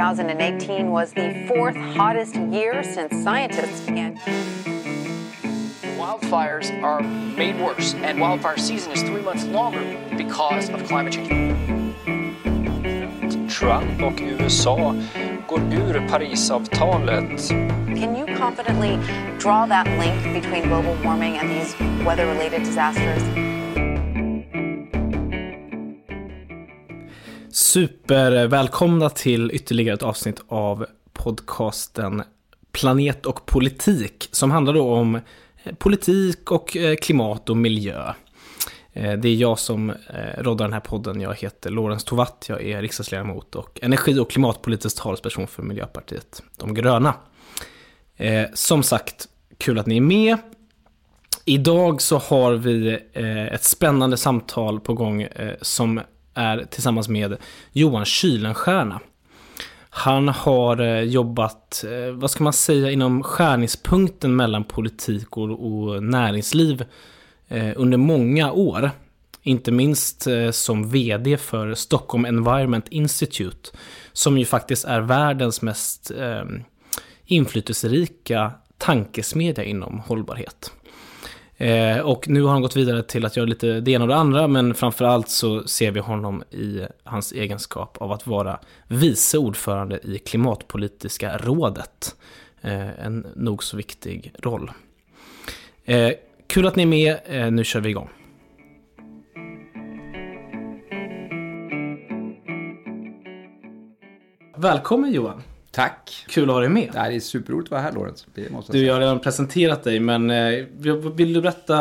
2018 was the fourth hottest year since scientists began. Wildfires are made worse, and wildfire season is three months longer because of climate change. Trump och USA går ur Parisavtalet. Can you confidently draw that link between global warming and these weather related disasters? Supervälkomna till ytterligare ett avsnitt av podcasten Planet och politik som handlar då om eh, politik och eh, klimat och miljö. Eh, det är jag som roddar den här podden. Jag heter Lorentz Tovatt, jag är riksdagsledamot och energi och klimatpolitisk talesperson för Miljöpartiet De gröna. Som sagt, kul att ni är med. Idag så har vi ett spännande samtal på gång som är tillsammans med Johan Kylenstierna. Han har eh, jobbat, eh, vad ska man säga, inom skärningspunkten mellan politik och, näringsliv eh, under många år. Inte minst som vd för Stockholm Environment Institute, som ju faktiskt är världens mest inflytelserika tankesmedja inom hållbarhet. Eh, och nu har han gått vidare till att göra lite det ena och det andra, men framförallt så ser vi honom i hans egenskap av att vara vice ordförande i Klimatpolitiska rådet. Eh, en nog så viktig roll. Eh, kul att ni är med, eh, nu kör vi igång. Välkommen Johan! Tack. Kul att ha dig med. det är superroligt att vara här Lorenz. du, jag har redan presenterat dig men eh, vill du berätta,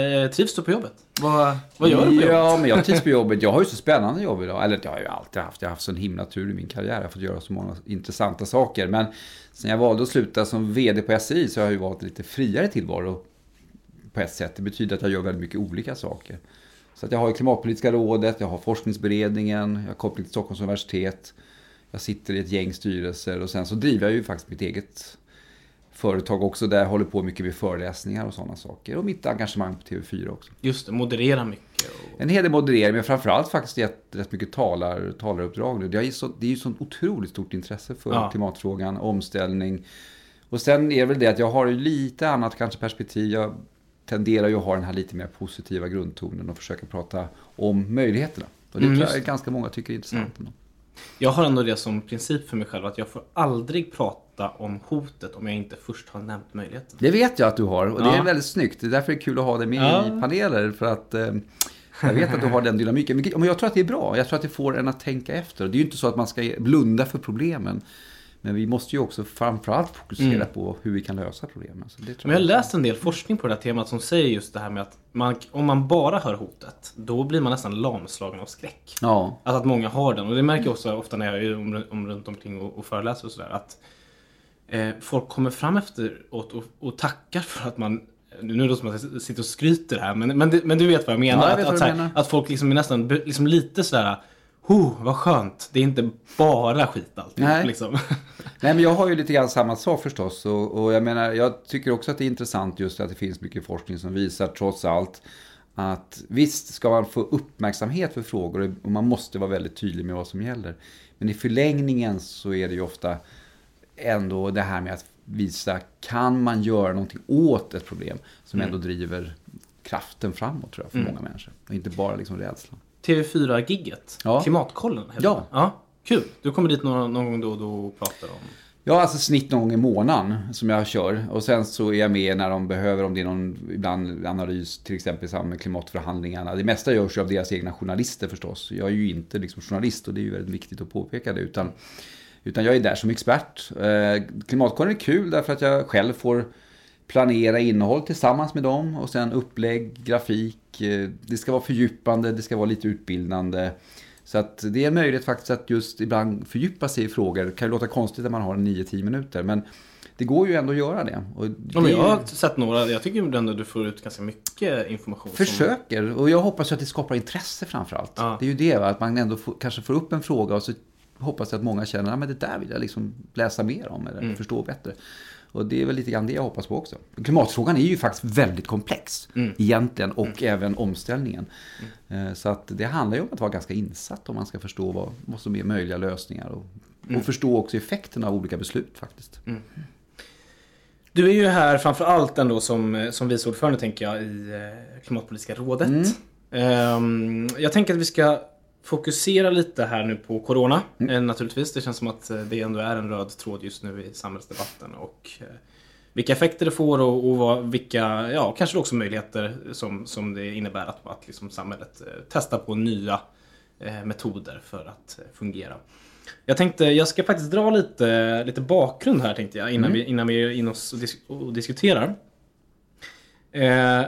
eh, trivs du på jobbet? Vad, vad gör du på jobbet? Ja, men jag trivs på jobbet. Jag har ju så spännande jobb idag. Eller det har jag ju alltid haft. Jag har haft sån himla tur i min karriär. Jag har fått göra så många intressanta saker. Men sen jag valde att sluta som VD på SI så har jag ju valt lite friare tillvaro på ett sätt. Det betyder att jag gör väldigt mycket olika saker. Så att jag har ju Klimatpolitiska rådet, jag har forskningsberedningen, jag har koppling till Stockholms universitet. Jag sitter i ett gäng styrelser och sen så driver jag ju faktiskt mitt eget företag också där jag håller på mycket med föreläsningar och sådana saker. Och mitt engagemang på TV4 också. Just det, moderera mycket. Och... En hel del moderering, men framförallt faktiskt gett rätt mycket talar, talaruppdrag nu. Det är ju så, det är ju sånt otroligt stort intresse för ja. klimatfrågan, omställning. Och sen är det väl det att jag har lite annat kanske perspektiv. Jag tenderar ju att ha den här lite mer positiva grundtonen och försöka prata om möjligheterna. Och det mm, tror jag ganska många tycker är intressant. Mm. Jag har ändå det som princip för mig själv att jag får aldrig prata om hotet om jag inte först har nämnt möjligheten. Det vet jag att du har och det ja. är väldigt snyggt. Det är därför det är kul att ha dig med ja. i paneler. För att eh, jag vet att du har den dynamiken. Men jag tror att det är bra. Jag tror att det får en att tänka efter. Det är ju inte så att man ska blunda för problemen. Men vi måste ju också framförallt fokusera mm. på hur vi kan lösa problemen. Så det Men jag har läst en del forskning på det här temat som säger just det här med att man, om man bara hör hotet, då blir man nästan lamslagen av skräck. Ja. Alltså att många har den. Och det märker jag också ofta när jag är om, om, runt omkring och, och föreläser och sådär. Att eh, folk kommer fram efteråt och, och tackar för att man nu är det som att jag sitter och skryter här, men, men, men du vet vad jag menar. Ja, jag att, att, här, att, folk liksom är nästan liksom lite sådär Oh, vad skönt. Det är inte bara skit alltid. Nej. Liksom. Nej, men jag har ju lite grann samma sak förstås. Och, och, jag menar, jag tycker också att det är intressant just att det finns mycket forskning som visar trots allt att visst ska man få uppmärksamhet för frågor och man måste vara väldigt tydlig med vad som gäller. Men i förlängningen så är det ju ofta ändå det här med att visa, kan man göra någonting åt ett problem som mm. ändå driver kraften framåt tror jag för mm. många människor. Och inte bara liksom rädslan. TV4-gigget. Ja. Klimatkollen ja. Ja. Kul. Du kommer dit någon, någon gång då och då och pratar om... Ja, alltså snitt någon gång i månaden som jag kör. Och sen så är jag med när de behöver, om det är någon ibland analys, till exempel i samband med klimatförhandlingarna. Det mesta görs ju av deras egna journalister förstås. Jag är ju inte liksom journalist och det är ju väldigt viktigt att påpeka det. Utan, utan jag är där som expert. Eh, klimatkollen är kul därför att jag själv får planera innehåll tillsammans med dem och sen upplägg, grafik. Eh, det ska vara fördjupande, det ska vara lite utbildande. Så att det är en möjlighet faktiskt att just ibland fördjupa sig i frågor. Det kan ju låta konstigt när man har 9-10 minuter. Men det går ju ändå att göra det. Och det ja, jag har sett några, jag tycker ändå att du får ut ganska mycket information. Försöker, som... och jag hoppas att det skapar intresse framförallt. Ja. Det är ju det, va? att man ändå får, kanske får upp en fråga och så hoppas jag att många känner att det där vill jag liksom läsa mer om eller mm. förstå bättre. Och det är väl lite grann det jag hoppas på också. Klimatfrågan är ju faktiskt väldigt komplex mm. egentligen och mm. även omställningen. Mm. Så att det handlar ju om att vara ganska insatt om man ska förstå vad, vad som är möjliga lösningar och Och förstå också effekterna av olika beslut faktiskt. Du är ju här framför allt ändå som, som vice ordförande tänker jag i eh, Klimatpolitiska rådet. Ehm, jag tänker att vi ska fokusera lite här nu på Corona eh, naturligtvis. Det känns som att eh, det ändå är en röd tråd just nu i samhällsdebatten. Och eh, vilka effekter det får och, och vad, vilka, ja kanske också möjligheter som, som det innebär att, att liksom samhället testar på nya metoder för att fungera. Jag tänkte, jag ska faktiskt dra lite, lite bakgrund här tänkte jag innan, vi, innan vi är inne och, dis- och diskuterar. Eh,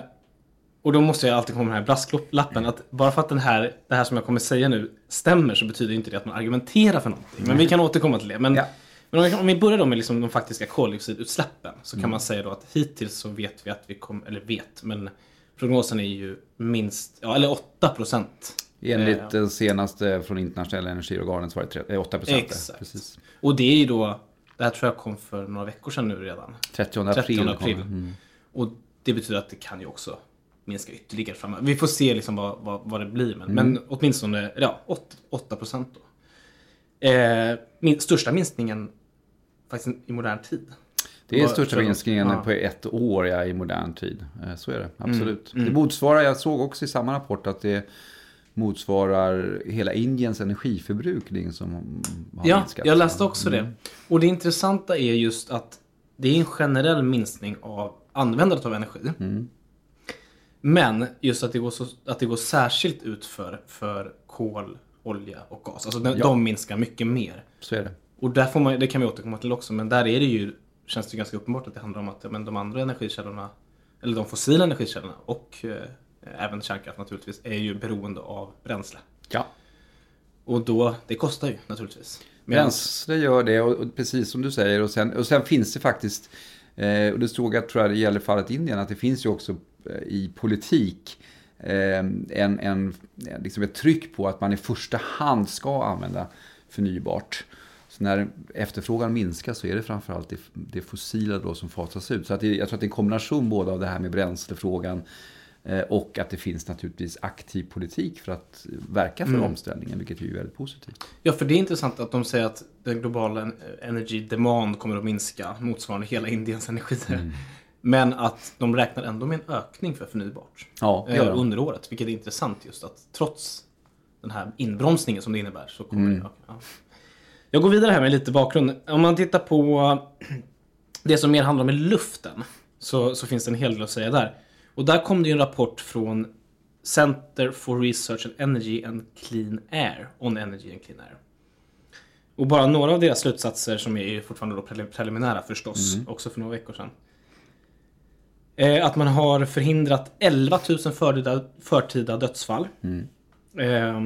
och då måste jag alltid komma med den här brasklappen att bara för att den här, det här som jag kommer säga nu stämmer så betyder inte det att man argumenterar för någonting. Men vi kan återkomma till det. Men, Ja. men om, vi, börjar då med liksom de faktiska koldioxidutsläppen så kan man säga då att hittills så vet vi att vi kommer, eller vet, men prognosen är ju minst, ja eller 8 procent. Enligt den senaste från internationella energiorganet så var det tre- eh, 8 procent. Exakt. Precis. Och det är ju då, det här tror jag kom för några veckor sedan nu redan. 30 april. 30 kom april. Mm. Och det betyder att det kan ju också minska ytterligare framöver. Vi får se liksom vad, vad, vad det blir. Men, Mm. men åtminstone ja, 8 procent då. Eh, min, största minskningen faktiskt i modern tid. Det är största minskningen Ja. Mm. på ett år ja, i modern tid. Eh, Så är det, absolut. Det motsvarar, jag såg också i samma rapport att det motsvarar hela Indiens energiförbrukning som har Ja, minskat. jag läste också det. Och det intressanta är just att det är en generell minskning av användandet av energi. Men just att det går, så, att det går särskilt ut för, för kol, olja och gas. Alltså de, Ja. de minskar mycket mer. Så är det. Och där får man, det kan vi återkomma till också, men där är det ju, känns det ganska uppenbart att det handlar om att men de andra energikällorna, eller de fossila energikällorna och eh, även kärnkraft naturligtvis, är ju beroende av bränsle. Ja. Och då, det kostar ju naturligtvis. Bränsle gör det, och, och precis som du säger. Och sen, och sen finns det faktiskt, eh, och det stod jag tror jag det gäller fallet Indien, att det finns ju också i politik eh, en, en, liksom ett tryck på att man i första hand ska använda förnybart. Så när efterfrågan minskar så är det framförallt det, det fossila då som fasas ut. Så att det, jag tror att det är en kombination både av det här med bränslefrågan eh, och att det finns naturligtvis aktiv politik för att verka för omställningen, vilket är ju väldigt positivt. Ja, för det är intressant att de säger att den globala en- energy demand kommer att minska motsvarande hela Indiens energier. Mm. Men att de räknar ändå med en ökning för förnybart Ja, det eh, gör de. under året. Vilket är intressant just att trots den här inbromsningen som det innebär så kommer Mm. det öka. Ja. Jag går vidare här med lite bakgrund. Om man tittar på det som mer handlar om luften så, så finns det en hel del att säga där. Och där kom det ju en rapport från Center for Research and Energy and Clean Air, on Energy and Clean Air. Och bara några av deras slutsatser som är fortfarande preliminära förstås, också för några veckor sedan. Eh, att man har förhindrat 11 000 förtida, förtida dödsfall. Eh,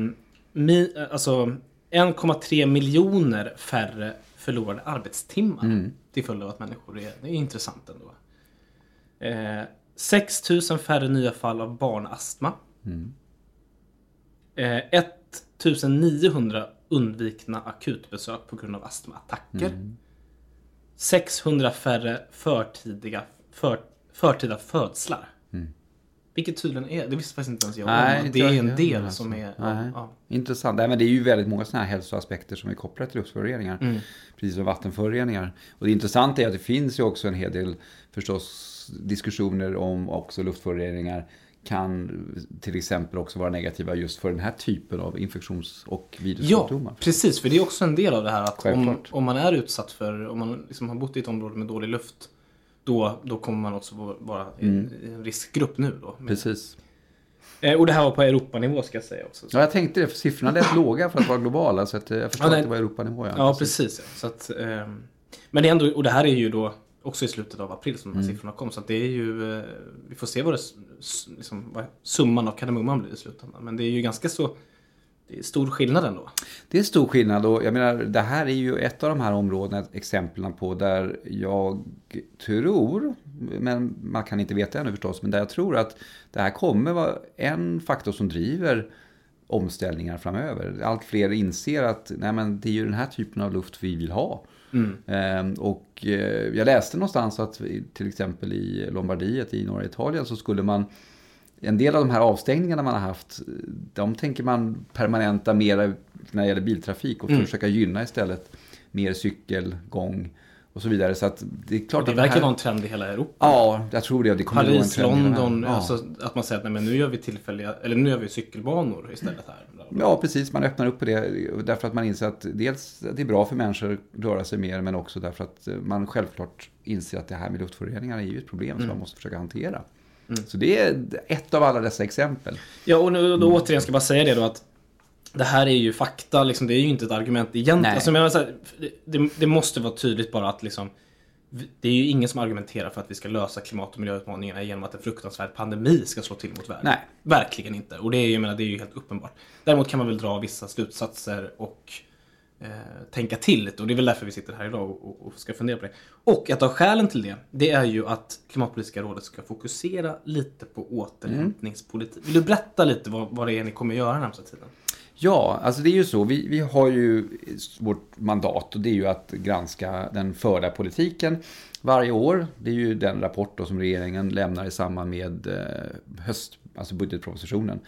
mi, eh, alltså 1,3 miljoner färre förlorade arbetstimmar till följd av att människor är, det är intressant ändå. Eh, 6 000 färre nya fall av barnastma. Eh, 1 900 undvikna akutbesök på grund av astmaattacker. 600 färre förtidiga, för, förtida födslar. Vilket tydligen är, det visste faktiskt inte ens jag om, Nej, det är en del alltså. som är... Nej. Ja, Intressant. Nej, men det är ju väldigt många sådana här hälsoaspekter som är kopplade till luftföroreningar. Mm. Precis som vattenföroreningar. Och det intressanta är att det finns ju också en hel del förstås diskussioner om också luftföroreningar kan till exempel också vara negativa just för den här typen av infektions och ja, virussjukdomar. precis. För det är också en del av det här att om, om man är utsatt för, om man liksom har bott i ett område med dålig luft, då, då kommer man också vara i en, i en riskgrupp nu då. Precis. Eh, och det här var på Europanivå ska jag säga också. Ja, jag tänkte det, för siffrorna lät låga för att vara globala. Så att eh, jag förstår Ja, att det var Europanivå. Ja, precis. Ja. Så att, ehm, men det är ändå, och det här är ju då också i slutet av april som de här Mm. siffrorna kom. Så det är ju, eh, vi får se vad, det, liksom, vad summan av kardemumman blir i slutändan. Men det är ju ganska så, det är stor skillnad ändå. Det är stor skillnad och jag menar det här är ju ett av de här områdena, exemplen på där jag tror, men man kan inte veta ännu förstås, men där jag tror att det här kommer vara en faktor som driver omställningar framöver. Allt fler inser att nej, men det är ju den här typen av luft vi vill ha. Ehm, och eh, jag läste någonstans att till exempel i Lombardiet i norra Italien så skulle man en del av de här avstängningarna man har haft, de tänker man permanenta mera när det gäller biltrafik och försöka gynna istället mer cykelgång och så vidare. Så att det är klart Det att verkar här... vara en trend i hela Europa. Ja, jag tror det. det kommer Paris, London. Ja. alltså, att man säger att nej, men nu gör vi tillfälliga, eller nu gör vi cykelbanor istället här. Ja, precis. Man öppnar upp på det därför att man inser att dels att det är bra för människor att röra sig mer, men också därför att man självklart inser att det här med luftföroreningar är ju ett problem som man måste försöka hantera. Så det är ett av alla dessa exempel. Ja, och nu, då återigen ska jag bara säga det då att det här är ju fakta, liksom, det är ju inte ett argument egentligen. Alltså, men så här, det, det måste vara tydligt bara att liksom, det är ju ingen som argumenterar för att vi ska lösa klimat och miljöutmaningarna genom att en fruktansvärd pandemi ska slå till mot världen. Nej. Verkligen inte. Och det är, ju- menar, det är ju helt uppenbart. Däremot kan man väl dra vissa slutsatser och Eh, tänka till lite. Och det är väl därför vi sitter här idag och, och, ska fundera på det. Och ett av skälen till det, det är ju att Klimatpolitiska rådet ska fokusera lite på återhämtningspolitik. Vill du berätta lite vad, vad det är ni kommer göra den närmsta tiden? Ja, alltså det är ju så. Vi, vi har ju vårt mandat och det är ju att granska den förda politiken varje år. Det är ju den rapport då som regeringen lämnar i samband med eh, höst, alltså budgetpropositionen.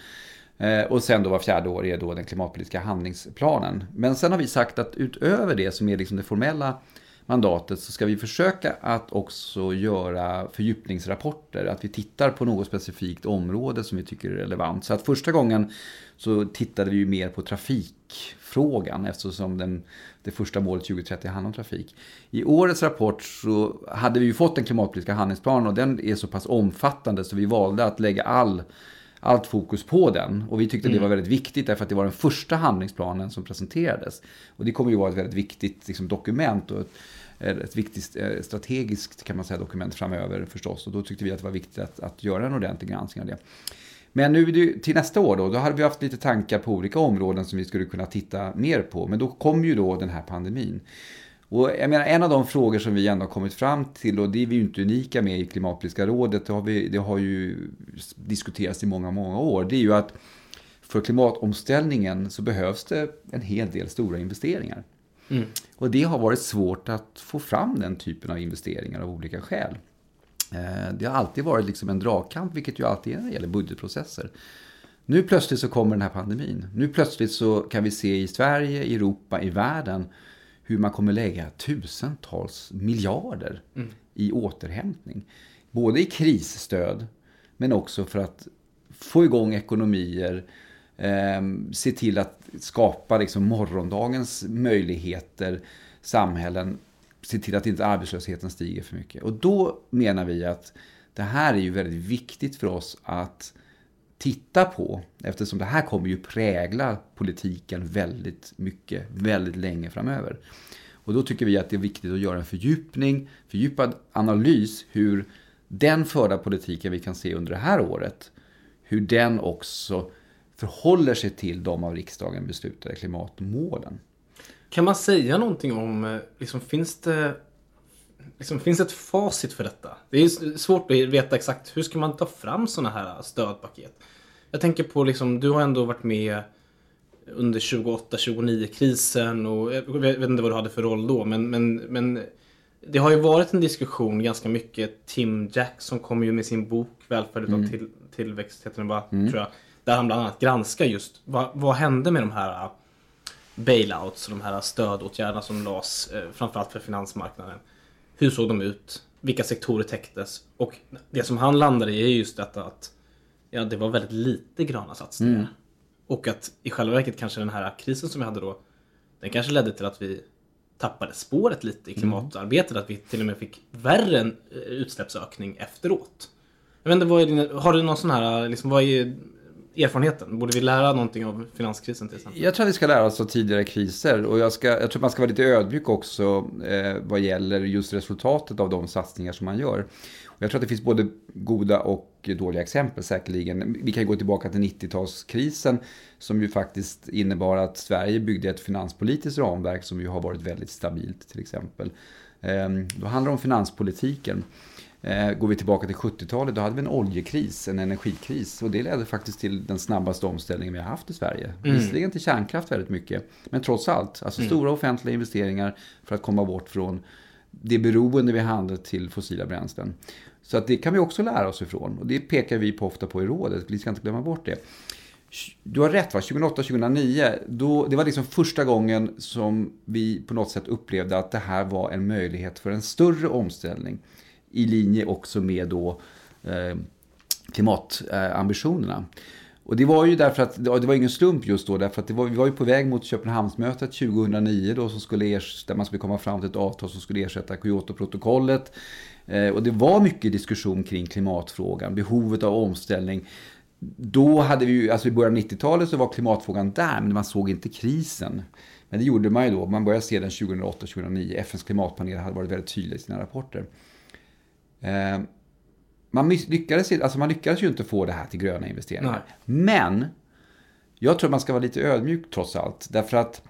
Eh, och sen då var fjärde år är då den klimatpolitiska handlingsplanen. Men sen har vi sagt att utöver det som är liksom det formella mandatet så ska vi försöka att också göra fördjupningsrapporter. Att vi tittar på något specifikt område som vi tycker är relevant. Så att första gången så tittade vi ju mer på trafikfrågan eftersom den, det första målet 2030 handlar om trafik. I årets rapport så hade vi ju fått den klimatpolitiska handlingsplanen och den är så pass omfattande så vi valde att lägga all allt fokus på den. Och vi tyckte det var väldigt viktigt därför att det var den första handlingsplanen som presenterades. Och det kommer ju vara ett väldigt viktigt liksom, dokument och ett, ett viktigt eh, strategiskt kan man säga, dokument framöver förstås. Och då tyckte vi att det var viktigt att, att göra en ordentlig granskning av det. Men nu till nästa år då, då hade vi haft lite tankar på olika områden som vi skulle kunna titta mer på. Men då kom ju då den här pandemin. Och jag menar, en av de frågor som vi ändå har kommit fram till, och det är vi ju inte unika med i Klimatpolitiska rådet, det har, vi, det har ju diskuterats i många, många år, det är ju att för klimatomställningen så behövs det en hel del stora investeringar. Och det har varit svårt att få fram den typen av investeringar av olika skäl. Eh, Det har alltid varit liksom en dragkamp, vilket ju alltid är när det gäller budgetprocesser. Nu plötsligt så kommer den här pandemin. Nu plötsligt så kan vi se i Sverige, i Europa, i världen hur man kommer lägga tusentals miljarder i återhämtning. Både i krisstöd, men också för att få igång ekonomier, eh, se till att skapa liksom morgondagens möjligheter, samhällen, se till att inte arbetslösheten stiger för mycket. Och då menar vi att det här är ju väldigt viktigt för oss att titta på, eftersom det här kommer ju prägla politiken väldigt mycket, väldigt länge framöver. Och då tycker vi att det är viktigt att göra en fördjupning, fördjupad analys hur den förda politiken vi kan se under det här året, hur den också förhåller sig till de av riksdagen beslutade klimatmålen. Kan man säga någonting om, eh, liksom, finns det liksom, finns ett facit för detta? Det är svårt att veta exakt hur ska man ta fram sådana här stödpaket. Jag tänker på, liksom, du har ändå varit med under 28-29 krisen och jag vet inte vad du hade för roll då men, men, men det har ju varit en diskussion ganska mycket. Tim Jackson kom ju med sin bok Välfärd utan till, tillväxt, heter den bara, tror jag. Där han bland annat granskar just vad, vad hände med de här uh, bailouts och de här stödåtgärderna som lades eh, framförallt för finansmarknaden. Hur såg de ut? Vilka sektorer täcktes? Och det som han landade i är just detta att ja, det var väldigt lite gröna satsningar. Och att i själva verket kanske den här krisen som vi hade då, den kanske ledde till att vi tappade spåret lite i klimatarbetet. Att vi till och med fick värre en eh, utsläppsökning efteråt. Jag vet inte, vad är din, har du någon sån här, liksom, vad är erfarenheten? Borde vi lära någonting av finanskrisen till exempel? Jag tror att vi ska lära oss av tidigare kriser och jag, ska, jag tror man ska vara lite ödmjuk också eh, vad gäller just resultatet av de satsningar som man gör. Och jag tror att det finns både goda och dåliga exempel säkerligen. Vi kan gå tillbaka till 90-talskrisen som ju faktiskt innebar att Sverige byggde ett finanspolitiskt ramverk som ju har varit väldigt stabilt till exempel. Eh, då handlar det om finanspolitiken. Eh, går vi tillbaka till 70-talet, då hade vi en oljekris, en energikris. Och det ledde faktiskt till den snabbaste omställningen vi har haft i Sverige. Visserligen till kärnkraft väldigt mycket, men trots allt. Alltså stora offentliga investeringar för att komma bort från det beroende vi hade till fossila bränslen. Så att det kan vi också lära oss ifrån. Och det pekar vi på ofta på i rådet, vi ska inte glömma bort det. du har rätt va, 2008-2009, då, det var liksom första gången som vi på något sätt upplevde att det här var en möjlighet för en större omställning. I linje också med då eh, klimatambitionerna. Och det var ju därför att, det var ingen slump just då, därför att det var, vi var ju på väg mot Köpenhamnsmötet 2009 då, som skulle ers, där man skulle komma fram till ett avtal som skulle ersätta Kyotoprotokollet. Eh, och det var mycket diskussion kring klimatfrågan, behovet av omställning. Då hade vi ju, alltså i början av 90-talet så var klimatfrågan där, men man såg inte krisen. Men det gjorde man ju då, man började se den 2008-2009. FNs klimatpanel hade varit väldigt tydlig i sina rapporter. Eh, man lyckades, alltså man lyckades ju inte få det här till gröna investeringar. Nej. Men jag tror att man ska vara lite ödmjuk trots allt. Därför att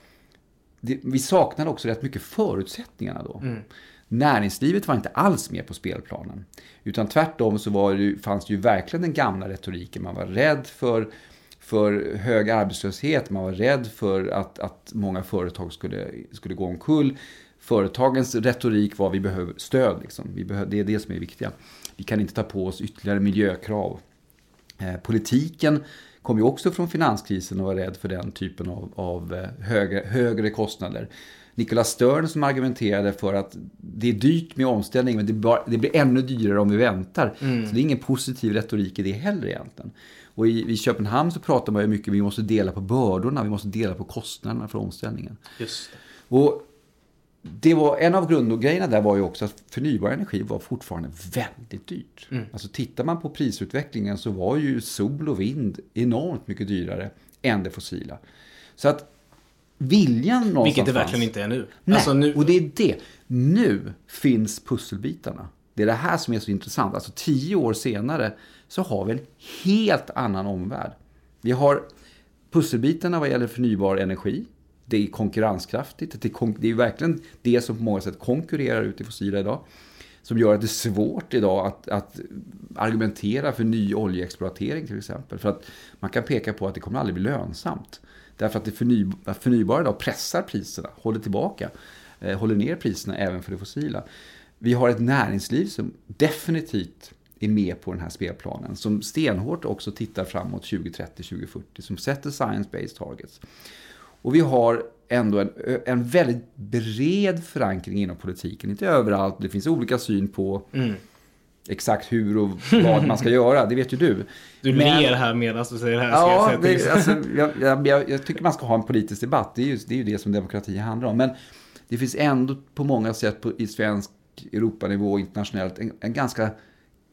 det, vi saknade också rätt mycket förutsättningarna då. Mm. Näringslivet var inte alls med på spelplanen. Utan tvärtom så var det, fanns det ju verkligen den gamla retoriken. Man var rädd för, för hög arbetslöshet, man var rädd för att, att många företag skulle, skulle gå omkull. Företagens retorik var vi behöver stöd, liksom. vi behöver, det är det som är viktiga. Vi kan inte ta på oss ytterligare miljökrav. Eh, politiken kom ju också från finanskrisen och var rädd för den typen av, av eh, högre, högre kostnader. Nicolas Stern som argumenterade för att det är dyrt med omställning men det, bara, det blir ännu dyrare om vi väntar. Mm. Så det är ingen positiv retorik i det heller egentligen. Och i, i Köpenhamn så pratar man ju mycket om att vi måste dela på bördorna, vi måste dela på kostnaderna för omställningen. Just. Och det var, en av grundgrejerna där var ju också att förnybar energi var fortfarande väldigt dyrt. Mm. Alltså tittar man på prisutvecklingen så var ju sol och vind enormt mycket dyrare än det fossila. Så att viljan någonstans Vilket det verkligen inte är nu. Nej, alltså nu... och det är det. Nu finns pusselbitarna. Det är det här som är så intressant. Alltså tio år senare så har vi en helt annan omvärld. Vi har pusselbitarna vad gäller förnybar energi det är konkurrenskraftigt. Det är verkligen det som på många sätt konkurrerar ut det fossila idag. Som gör att det är svårt idag att, att argumentera för ny oljeexploatering till exempel. För att man kan peka på att det kommer aldrig bli lönsamt. Därför att det förnybara, förnybara idag pressar priserna, håller tillbaka, eh, håller ner priserna även för det fossila. Vi har ett näringsliv som definitivt är med på den här spelplanen. Som stenhårt också tittar framåt 2030-2040. Som sätter science-based targets. Och vi har ändå en, en väldigt bred förankring inom politiken. Inte överallt, det finns olika syn på mm. exakt hur och vad man ska göra, det vet ju du. Du Men, ler här medan du säger det här. Ja, jag, det, alltså, jag, jag, jag, tycker man ska ha en politisk debatt, det är, ju, det är ju det som demokrati handlar om. Men det finns ändå på många sätt på, i svensk Europanivå och internationellt en, en ganska,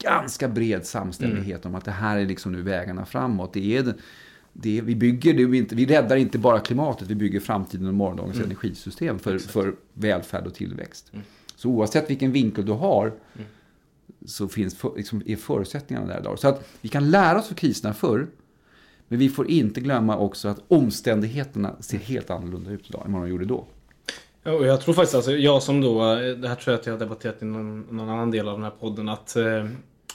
ganska bred samstämmighet mm. om att det här är liksom nu vägarna framåt. Det är det, vi, bygger, det inte, vi räddar inte bara klimatet, vi bygger framtiden och morgondagens mm. energisystem för, för välfärd och tillväxt. Mm. Så oavsett vilken vinkel du har mm. så finns för, liksom, är förutsättningarna där idag. Så att vi kan lära oss av kriserna förr, men vi får inte glömma också att omständigheterna ser helt annorlunda ut idag än vad de gjorde då. Och jag tror faktiskt, alltså, jag som då, det här tror jag att jag har debatterat i någon, någon annan del av den här podden, att eh,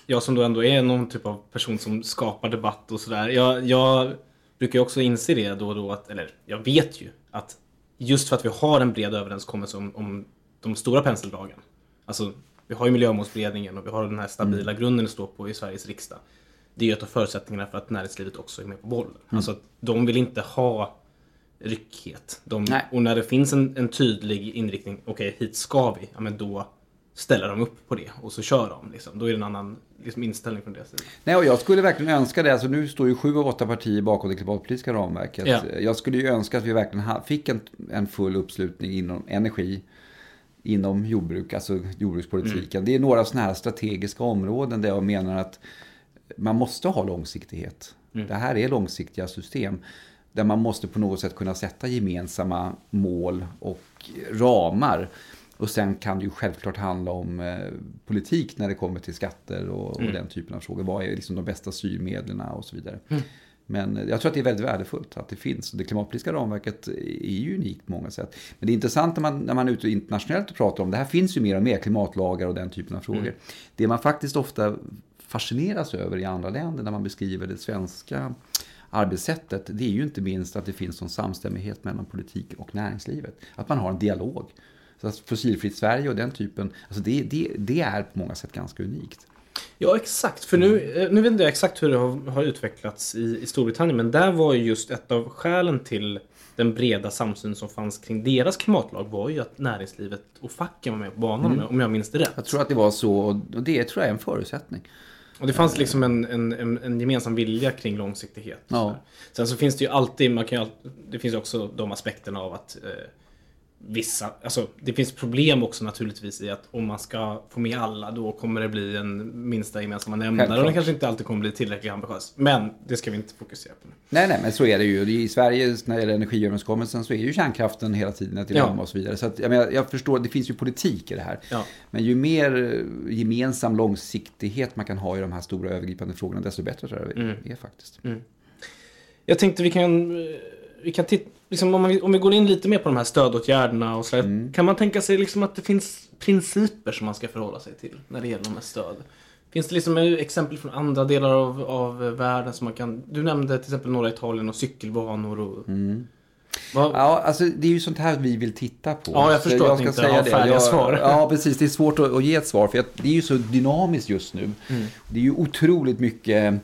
jag som då ändå är någon typ av person som skapar debatt och sådär. Jag, jag brukar jag också inse det då och då, att, eller jag vet ju att just för att vi har en bred överenskommelse om, om de stora penseldragen. Alltså, vi har ju miljömålsberedningen och vi har den här stabila mm. grunden att stå på i Sveriges riksdag. Det är ju ett av förutsättningarna för att näringslivet också är med på bollen. Mm. Alltså, de vill inte ha ryckighet. De, och när det finns en, en tydlig inriktning, okej, okay, hit ska vi, ja men då ställer de upp på det och så kör de. Liksom. Då är det en annan liksom, inställning från deras sida. Nej, och jag skulle verkligen önska det. Alltså, nu står ju sju av åtta partier bakom det klimatpolitiska ramverket. Ja. Jag skulle ju önska att vi verkligen fick en, en full uppslutning inom energi, inom jordbruk, alltså jordbrukspolitiken. Mm. Det är några sådana här strategiska områden där jag menar att man måste ha långsiktighet. Mm. Det här är långsiktiga system där man måste på något sätt kunna sätta gemensamma mål och ramar. Och sen kan det ju självklart handla om eh, politik när det kommer till skatter och, mm. och, den typen av frågor. Vad är liksom de bästa styrmedlen och så vidare. Mm. Men jag tror att det är väldigt värdefullt att det finns. Det klimatpolitiska ramverket är ju unikt på många sätt. Men det är intressant när man, när man är ute internationellt och pratar om det här finns ju mer och mer klimatlagar och den typen av frågor. Mm. Det man faktiskt ofta fascineras över i andra länder när man beskriver det svenska arbetssättet, det är ju inte minst att det finns en samstämmighet mellan politik och näringslivet. Att man har en dialog. Så att fossilfritt Sverige och den typen, alltså det, det, det är på många sätt ganska unikt. Ja, exakt. För nu, eh, nu vet jag exakt hur det har, har utvecklats i, i Storbritannien, men där var ju just ett av skälen till den breda samsyn som fanns kring deras klimatlag var ju att näringslivet och facken var med på banan, om jag minns det rätt. Jag tror att det var så och det tror jag är en förutsättning. Och det fanns liksom en, en, en, en gemensam vilja kring långsiktighet. Ja. Sen så finns det ju alltid, man kan ju det finns ju också de aspekterna av att eh, vissa, alltså det finns problem också naturligtvis i att om man ska få med alla då kommer det bli en minsta gemensamma nämnare och den kanske inte alltid kommer bli tillräckligt ambitiös. Men det ska vi inte fokusera på nu. Nej, nej, men så är det ju. I Sverige, när det gäller energiöverenskommelsen, så är ju kärnkraften hela tiden ett dilemma Ja. och så vidare. Så att, jag, menar, jag förstår, det finns ju politik i det här. Ja. Men ju mer eh, gemensam långsiktighet man kan ha i de här stora övergripande frågorna, desto bättre tror jag Mm. det är faktiskt. Jag tänkte vi kan, eh, vi kan titta, liksom om, vi, om vi går in lite mer på de här stödåtgärderna och så Mm. Kan man tänka sig liksom att det finns principer som man ska förhålla sig till när det gäller de här stöd? Finns det liksom exempel från andra delar av, av världen som man kan... Du nämnde till exempel norra Italien och cykelbanor och... Vad, Mm. Ja, alltså det är ju sånt här vi vill titta på. Ja, jag Så förstår att ni inte har färdiga svar. Ja, precis. Det är svårt att, att ge ett svar, för att det är ju så dynamiskt just nu. Mm. Det är ju otroligt mycket,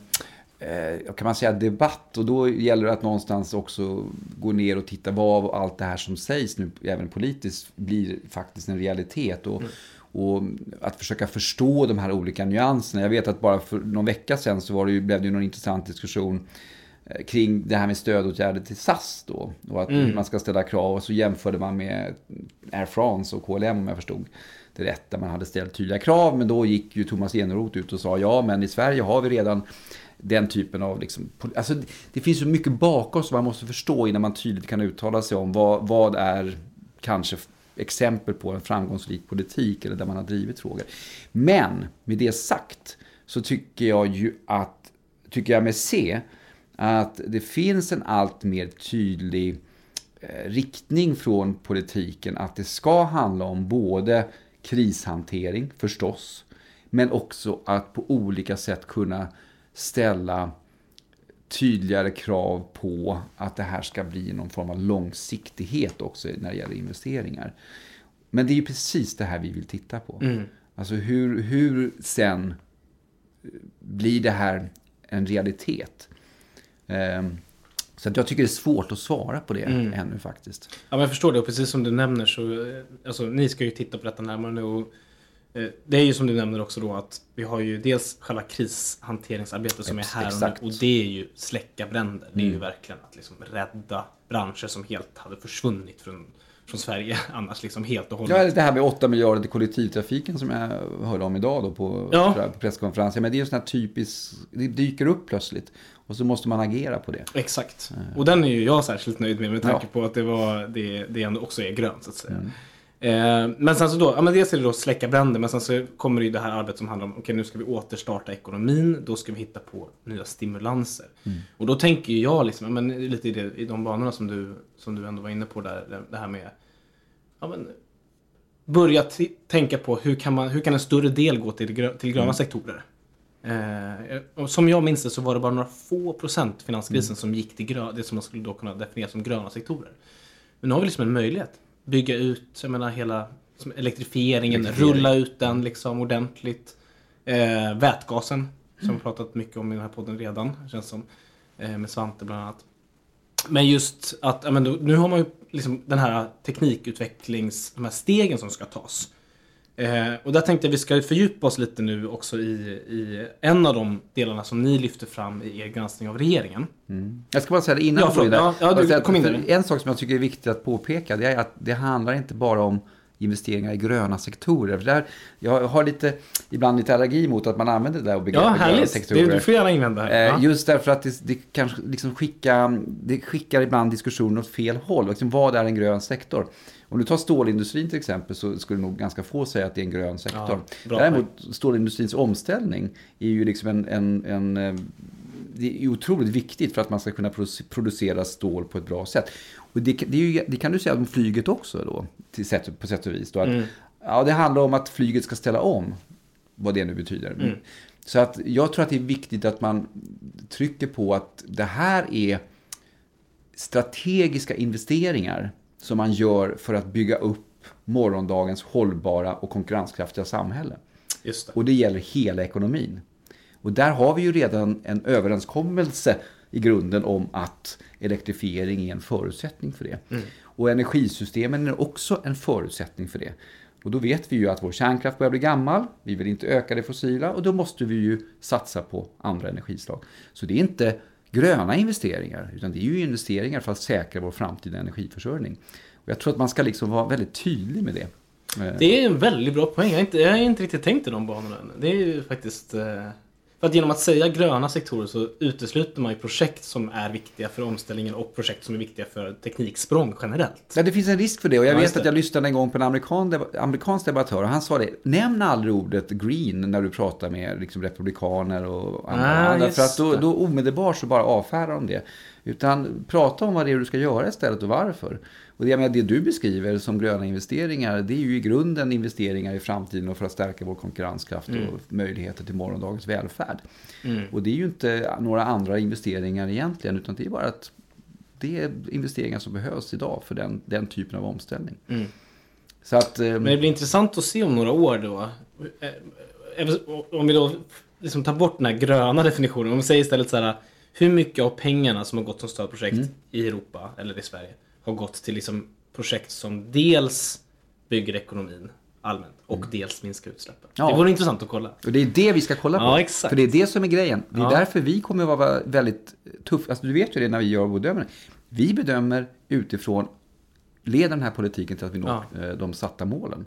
eh, kan man säga, debatt. Och då gäller det att någonstans också gå ner och titta vad allt det här som sägs nu, även politiskt, blir faktiskt en realitet. Och, Mm. och att försöka förstå de här olika nyanserna. Jag vet att bara för någon vecka sedan så var det ju, blev det ju någon intressant diskussion eh, kring det här med stödåtgärder till SAS då. Och att hur man ska ställa krav. Och så jämförde man med Air France och KLM om jag förstod det rätt. Där man hade ställt tydliga krav. Men då gick ju Thomas Eneroth ut och sa ja, men i Sverige har vi redan den typen av... Liksom, alltså, det- finns så mycket bakom som man måste förstå innan man tydligt kan uttala sig om vad, vad är kanske exempel på en framgångsrik politik eller där man har drivit frågor. Men med det sagt så tycker jag ju att, tycker jag med se, att det finns en allt mer tydlig eh, riktning från politiken att det ska handla om både krishantering förstås, men också att på olika sätt kunna ställa tydligare krav på att det här ska bli någon form av långsiktighet också när det gäller investeringar. Men det är ju precis det här vi vill titta på. Alltså hur, hur sen blir det här en realitet? Ehm, Så jag tycker det är svårt att svara på det ännu faktiskt. Ja, men jag förstår det. Och precis som du nämner så... eh, Alltså, ni ska ju titta på detta närmare nu. Och, eh, det är ju som du nämner också då att vi har ju dels själva krishanteringsarbetet som är här och nu. Och det är ju släcka bränder. Det är ju Mm. verkligen att liksom rädda branscher som helt hade försvunnit från, från Sverige annars liksom helt och hållet. Ja, det här med 8 miljarder till kollektivtrafiken som jag hörde om idag då på, Ja. på presskonferensen. Men det är ju sån här typiskt, det dyker upp plötsligt. Och så måste man agera på det. Exakt. Och den är ju jag särskilt nöjd med med tanke Ja. på att det, var, det, det ändå också är grönt så att säga. Eh, men sen så då, ja men dels är det då släcka bränder men sen så kommer det ju det här arbetet som handlar om, okej nu ska vi återstarta ekonomin, då ska vi hitta på nya stimulanser. Och då tänker ju jag liksom, ja, men lite i, det, i de banorna som du, som du ändå var inne på där, det- här med, ja men börja tänka på hur kan, man, hur kan en större del gå till, grö- till gröna sektorer? Eh, som jag minns det så var det bara några få procent finanskrisen som gick till grö- det som man skulle då kunna definiera som gröna sektorer. Men nu har vi liksom en möjlighet. Bygga ut, jag menar hela elektrifieringen, Elektrifiering. rulla ut den liksom ordentligt. Eh, vätgasen, som vi pratat mycket om i den här podden redan, känns som. Eh, med Svante bland annat. Men just att, men nu har man ju liksom den här teknikutvecklings, de här stegen som ska tas. Eh, och där tänkte jag vi ska fördjupa oss lite nu också i, i en av de delarna som ni lyfter fram i er granskning av regeringen. Jag ska bara säga det innan Ja, du förlåt. Ja, ja, du, säga att- kom in. En sak som jag tycker är viktigt att påpeka det är att det handlar inte bara om investeringar i gröna sektorer. För där, jag har lite, ibland lite allergi mot att man använder det där begreppet Ja, gröna sektorer. Det, du får gärna invända. Eh, Ja. Just därför att det, det kanske liksom skickar, det skickar ibland diskussionen åt fel håll. Liksom, vad är en grön sektor? Om du tar stålindustrin till exempel så skulle nog ganska få säga att det är en grön sektor. Ja, bra Däremot stålindustrins omställning är ju liksom en, en, en eh, det är otroligt viktigt för att man ska kunna produ- producera stål på ett bra sätt. Och det, det, ju, det kan du säga om flyget också då, till sätt, på sätt och vis. Då, att, ja, det handlar om att flyget ska ställa om, vad det nu betyder. Så att jag tror att det är viktigt att man trycker på att det här är strategiska investeringar som man gör för att bygga upp morgondagens hållbara och konkurrenskraftiga samhälle. Det. Och det gäller hela ekonomin. Och där har vi ju redan en överenskommelse i grunden om att elektrifiering är en förutsättning för det. Mm. Och energisystemen är också en förutsättning för det. Och då vet vi ju att vår kärnkraft börjar bli gammal, vi vill inte öka det fossila och då måste vi ju satsa på andra energislag. Så det är inte gröna investeringar, utan det är ju investeringar för att säkra vår framtida energiförsörjning. Och jag tror att man ska liksom vara väldigt tydlig med det. Eh, Det är en väldigt bra poäng. Jag har inte, jag har inte riktigt tänkt i de banorna än. Det är ju faktiskt... För att genom att säga gröna sektorer så utesluter man ju projekt som är viktiga för omställningen och projekt som är viktiga för tekniksprång generellt. Ja, det finns en risk för det. Och jag Ja, vet att jag lyssnade en gång på en amerikan, amerikansk debattör och han sa det. Nämn aldrig ordet green när du pratar med liksom, republikaner och andra. Ah, för att då, då omedelbart så bara avfärdar de det. Utan prata om vad det är du ska göra istället och varför. Och det, jag menar, det du beskriver som gröna investeringar, det är ju i grunden investeringar i framtiden och för att stärka vår konkurrenskraft Mm. och möjligheter till morgondagens välfärd. Och det är ju inte några andra investeringar egentligen, utan det är bara att det är investeringar som behövs idag för den, den typen av omställning. Mm. Så att... eh, Men det blir intressant att se om några år då. eh, även- Om vi då liksom tar bort den här gröna definitionen. Om vi säger istället så här. Hur mycket av pengarna som har gått som stödprojekt Mm. i Europa eller i Sverige har gått till liksom projekt som dels bygger ekonomin allmänt och dels minskar utsläppen. Mm. Ja. Det vore intressant att kolla. Och det är det vi ska kolla på. Ja, exakt. För det är det som är grejen. Det är Ja. därför vi kommer att vara väldigt tuff. Alltså, du vet ju det när vi gör vår bedömning. Vi bedömer utifrån, leder den här politiken till att vi når eh, de satta målen?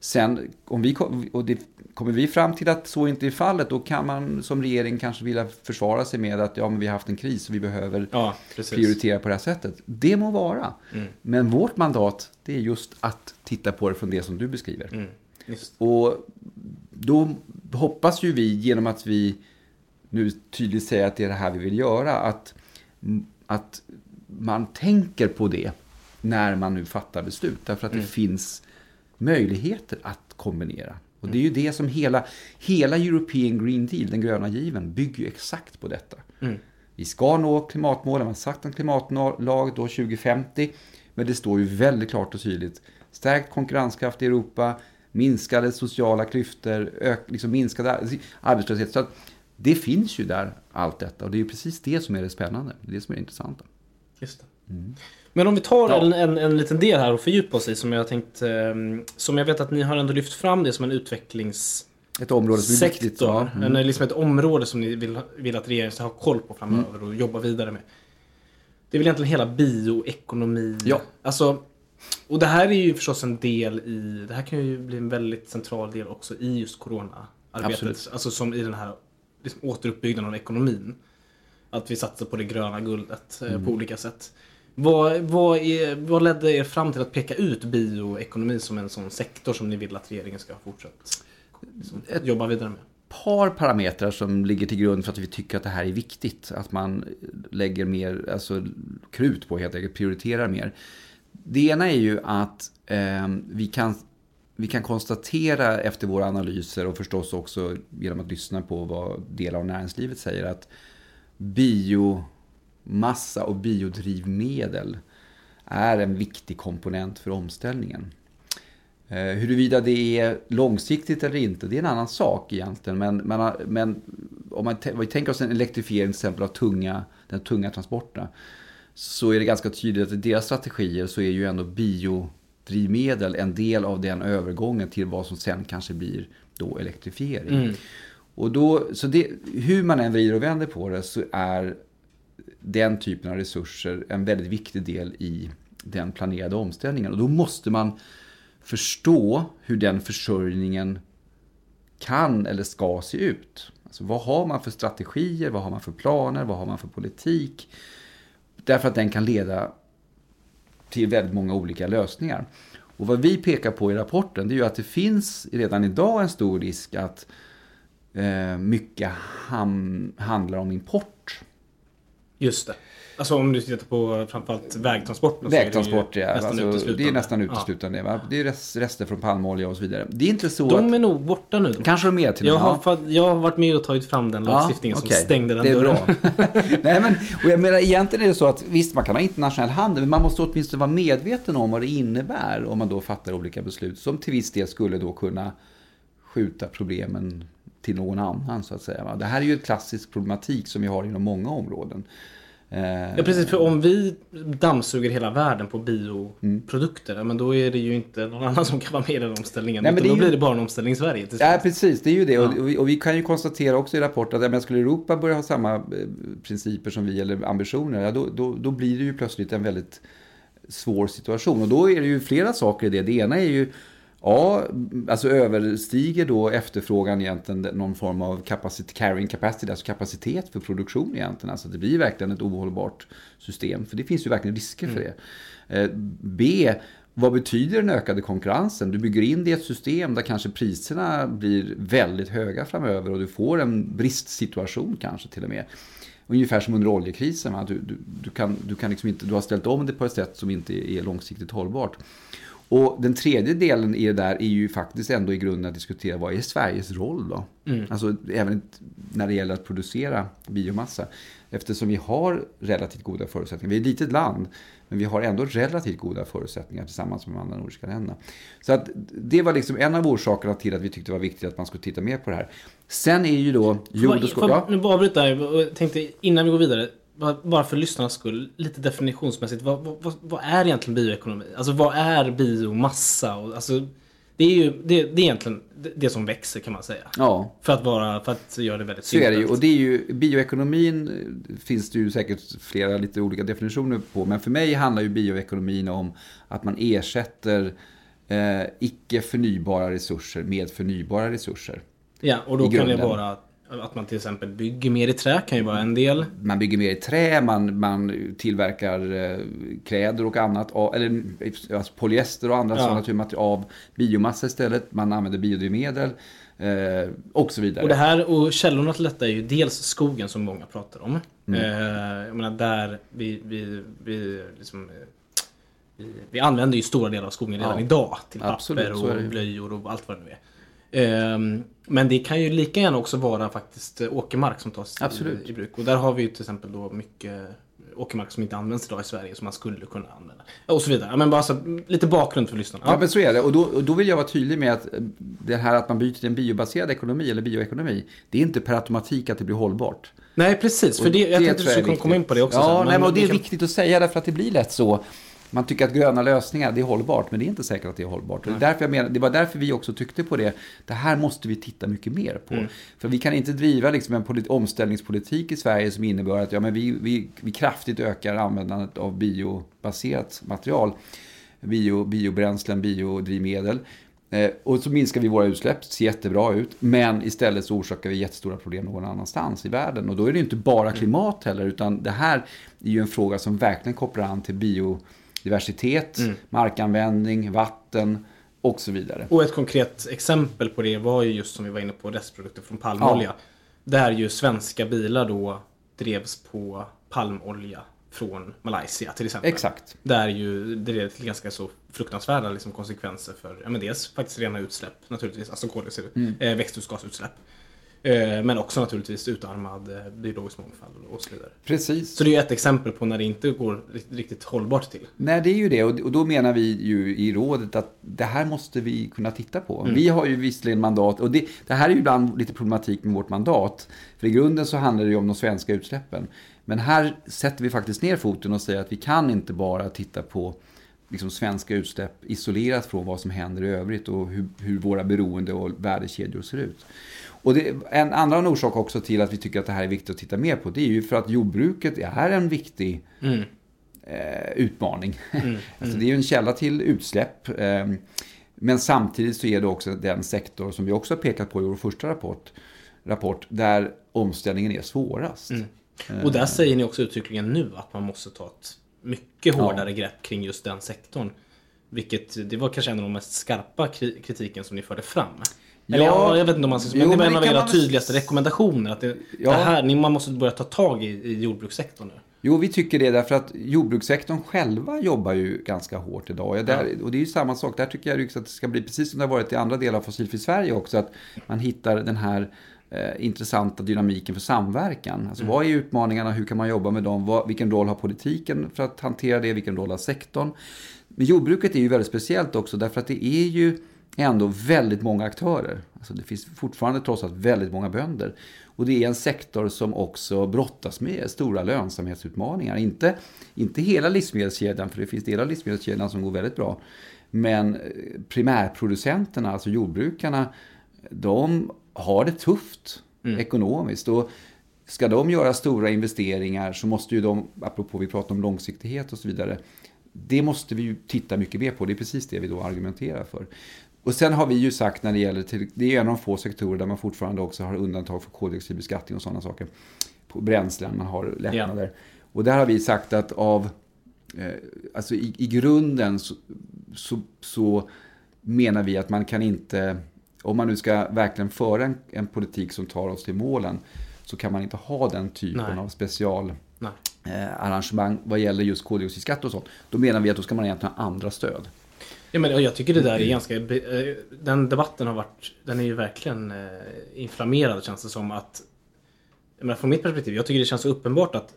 Sen, om vi, och det, kommer vi fram till att så inte är fallet, då kan man som regering kanske vilja försvara sig med att ja, men vi har haft en kris och vi behöver Ja, prioritera på det här sättet. Det må vara. Men vårt mandat, det är just att titta på det från det som du beskriver. Mm. Och då hoppas ju vi genom att vi nu tydligt säger att det är det här vi vill göra, att, att man tänker på det när man nu fattar beslut. Därför att det finns möjligheter att kombinera. Och det är ju det som hela, hela European Green Deal, den gröna given, bygger ju exakt på detta. Vi ska nå klimatmålen, man har sagt en klimatlag då 2050. Men det står ju väldigt klart och tydligt. Stärkt konkurrenskraft i Europa, minskade sociala klyftor, ök, liksom minskad ar- arbetslöshet. Så det finns ju där, allt detta. Och det är ju precis det som är det spännande. Det är det som är det intressanta. Just det. Men om vi tar Ja. en, en, en liten del här och fördjupar oss i som jag tänkt, eh, som jag vet att ni har ändå lyft fram det som en utvecklings Ett område som är viktigt. Ja. Mm. En, liksom ett område som ni vill, vill att regeringen ska ha koll på framöver och jobba vidare med. Det är väl egentligen hela bioekonomi. Ja. Alltså, och det här är ju förstås en del i, det här kan ju bli en väldigt central del också i just corona-arbetet. Absolut. Alltså som i den här liksom, återuppbyggnaden av ekonomin. Att vi satsar på det gröna guldet eh, Mm. på olika sätt. Vad, vad, är, vad ledde er fram till att peka ut bioekonomi som en sån sektor som ni vill att regeringen ska fortsätta jobba vidare med? par parametrar som ligger till grund för att vi tycker att det här är viktigt. Att man lägger mer alltså, krut på helt enkelt, prioriterar mer. Det ena är ju att eh, vi, kan, vi kan konstatera efter våra analyser och förstås också genom att lyssna på vad delar av näringslivet säger att biomassa och biodrivmedel är en viktig komponent för omställningen. Eh, Huruvida det är långsiktigt eller inte, det är en annan sak egentligen. Men, har, men om man om vi tänker oss en elektrifiering till exempel av tunga, den tunga transporterna. Så är det ganska tydligt att i deras strategier så är ju ändå biodrivmedel en del av den övergången till vad som sen kanske blir då elektrifiering. Och då, så det, hur man än vrider och vänder på det så är den typen av resurser en väldigt viktig del i den planerade omställningen. Och då måste man förstå hur den försörjningen kan eller ska se ut. Alltså vad har man för strategier, vad har man för planer, vad har man för politik? Därför att den kan leda till väldigt många olika lösningar. Och vad vi pekar på i rapporten det är ju att det finns redan idag en stor risk att eh, mycket ham- handlar om import. Just det. Alltså om du tittar på framförallt vägtransporterna. så är det Vägtransport, ja. nästan Alltså, det är uteslutande. nästan Ja. uteslutande. Va? Det är rest- rester från palmolja och så vidare. Det är inte så De att... är nog borta nu. Då. Kanske de är till Jag har, ja. jag har varit med och tagit fram den lagstiftningen Ja, som okej. stängde den det är dörren. Bra. Nej, men, och jag menar, egentligen är det så att visst, man kan ha internationell handel, men man måste åtminstone vara medveten om vad det innebär om man då fattar olika beslut som till viss del skulle då kunna skjuta problemen till någon annan så att säga. Det här är ju en klassisk problematik som vi har inom många områden. Eh, Ja precis, för om vi dammsuger hela världen på bioprodukter, ja, men då är det ju inte någon annan som kan vara med i den omställningen. Nej, men då ju- blir det bara en omställning i Sverige. Ja, precis. Det är ju det. Och, och, vi, och vi kan ju konstatera också i rapporten att ja, skulle Europa börja ha samma eh, principer som vi eller ambitioner, ja, då, då, då blir det ju plötsligt en väldigt svår situation. Och då är det ju flera saker i det. Det ena är ju Ja, alltså överstiger då efterfrågan egentligen någon form av kapacitet, carrying capacity, alltså kapacitet för produktion egentligen. Alltså det blir verkligen ett ohållbart system, för det finns ju verkligen risker för det. Eh, B, vad betyder den ökade konkurrensen? Du bygger in det i ett system där kanske priserna blir väldigt höga framöver och du får en bristsituation kanske till och med. Ungefär som under oljekrisen. Du, du, du, kan, du, kan liksom inte, du har ställt om det på ett sätt som inte är långsiktigt hållbart. Och den tredje delen i det där är ju faktiskt ändå i grunden att diskutera vad är Sveriges roll då? Alltså även när det gäller att producera biomassa. Eftersom vi har relativt goda förutsättningar. Vi är ett litet land, men vi har ändå relativt goda förutsättningar tillsammans med de andra nordiska länderna. Så att det var liksom en av orsakerna till att vi tyckte det var viktigt att man skulle titta mer på det här. Sen är ju då jord och skog... Jag Ja, nu bara avbryta här och tänkte innan vi går vidare. Bara- för lyssnarnas skull, lite definitionsmässigt. Vad, vad, vad- är egentligen bioekonomi? Alltså vad är biomassa? Och, alltså, det är ju det, det är egentligen det, som växer kan man säga. ja, För att, vara, för att göra det väldigt Så är det ju. Och det är ju, bioekonomin eh, finns det ju säkert flera lite olika definitioner på. Men för mig handlar ju bioekonomin om att man ersätter eh, icke förnybara resurser med förnybara resurser. Ja, och då kan det vara att man till exempel bygger mer i trä kan ju vara en del. Man bygger mer i trä, man, man tillverkar eh, kläder och annat, av- eller alltså polyester och andra Ja. sådana naturmaterial av biomassa istället. Man använder biodrivmedel eh, och så vidare. Och det här och källorna till detta är ju dels skogen som många pratar om. Mm. Eh, jag menar där vi, vi, vi, liksom, vi, vi använder ju stora delar av skogen redan Ja. idag. Till Absolut, papper det och blöjor och allt vad det nu är. Ehm, men det kan ju lika gärna också vara faktiskt eh, åkermark som tas Absolut. i, i bruk. Och där har vi ju till exempel då mycket åkermark som inte används idag i Sverige som man skulle kunna använda. Och så vidare. Men bara så, lite bakgrund för lyssnarna. Ja, men så är det. Och då, och då vill jag vara tydlig med att eh, det här att man byter till en biobaserad ekonomi eller bioekonomi, det är inte per automatik att det blir hållbart. Nej precis, för det, jag tänkte tror du skulle komma in på det också. Ja, sen, nej, men och det är kan- viktigt att säga därför att det blir lätt så. Man tycker att gröna lösningar, det är hållbart, men det är inte säkert att det är hållbart. Och det, är därför jag menar, det var därför vi också tyckte på det. Det här måste vi titta mycket mer på. Mm. För vi kan inte driva liksom en polit- omställningspolitik i Sverige som innebär att ja, men vi, vi, vi kraftigt ökar användandet av biobaserat material. Bio, biobränslen, biodrivmedel. Eh, och så minskar vi våra utsläpp, ser jättebra ut. Men istället så orsakar vi jättestora problem någon annanstans i världen. Och då är det inte bara klimat heller, utan det här är ju en fråga som verkligen kopplar an till biodiversitet, markanvändning, vatten och så vidare. Och ett konkret exempel på det var ju just som vi var inne på restprodukter från palmolja. Där ju svenska bilar då drevs på palmolja från Malaysia till exempel. Exakt. Där ju det leder till ganska så fruktansvärda liksom, konsekvenser för ja, men dels faktiskt rena utsläpp naturligtvis, alltså koldioxid, Mm. eh, växthusgasutsläpp. Eh, men också naturligtvis utarmad eh, biologisk mångfald och så vidare. Precis. Så det är ju ett exempel på när det inte går riktigt, hållbart till. Nej, det är ju det. Och då menar vi ju i rådet att det här måste vi kunna titta på. Vi har ju visserligen mandat, och det, det här är ju ibland lite problematik med vårt mandat. För i grunden så handlar det ju om de svenska utsläppen. Men här sätter vi faktiskt ner foten och säger att vi kan inte bara titta på liksom svenska utsläpp isolerat från vad som händer i övrigt och hur, hur våra beroende och värdekedjor ser ut. Och det, en annan orsak också till att vi tycker att det här är viktigt att titta mer på, det är ju för att jordbruket är en viktig eh, utmaning. alltså det är ju en källa till utsläpp. Eh, men samtidigt så är det också den sektor som vi också har pekat på i vår första rapport, rapport där omställningen är svårast. Och där säger ni också uttryckligen nu att man måste ta ett mycket hårdare grepp kring just den sektorn. Vilket, det var kanske en av de mest skarpa kri- kritiken som ni förde fram. Eller Ja. ja, jag vet inte om man ska Jo, men det var en av era man- tydligaste rekommendationer. Att det, Ja. det här, ni, man måste börja ta tag i, i jordbrukssektorn nu. Jo, vi tycker det därför att jordbrukssektorn själva jobbar ju ganska hårt idag. Ja, där, Och det är ju samma sak. Där tycker jag att det ska bli precis som det har varit i andra delar av Fossilfri Sverige också. Att man hittar den här eh, intressanta dynamiken för samverkan. Alltså vad är utmaningarna? Hur kan man jobba med dem? Vad, vilken roll har politiken för att hantera det? Vilken roll har sektorn? Men jordbruket är ju väldigt speciellt också därför att det är ju ändå väldigt många aktörer. Alltså det finns fortfarande trots allt väldigt många bönder. Och det är en sektor som också brottas med stora lönsamhetsutmaningar. Inte, inte hela livsmedelskedjan, för det finns delar av livsmedelskedjan som går väldigt bra. Men eh, primärproducenterna, alltså jordbrukarna, de har det tufft mm. ekonomiskt. Och ska de göra stora investeringar så måste ju de, apropå vi pratar om långsiktighet och så vidare, det måste vi ju titta mycket mer på. Det är precis det vi då argumenterar för. Och sen har vi ju sagt när det gäller, till, det är en av de få sektorer där man fortfarande också har undantag för koldioxidbeskattning och sådana saker. På bränslen, man har lättnader. Ja. Och där har vi sagt att av, eh, alltså i, i grunden så, så, så, menar vi att man kan inte, om man nu ska verkligen föra en, en politik som tar oss till målen, så kan man inte ha den typen Nej. av special eh, arrangemang vad gäller just koldioxidskatt och sånt. Då menar vi att då ska man egentligen ha andra stöd. Ja, men jag tycker det där är ganska... Eh, den debatten har varit... Den är ju verkligen eh, inflammerad känns det som att... Menar, från mitt perspektiv, jag tycker det känns så uppenbart att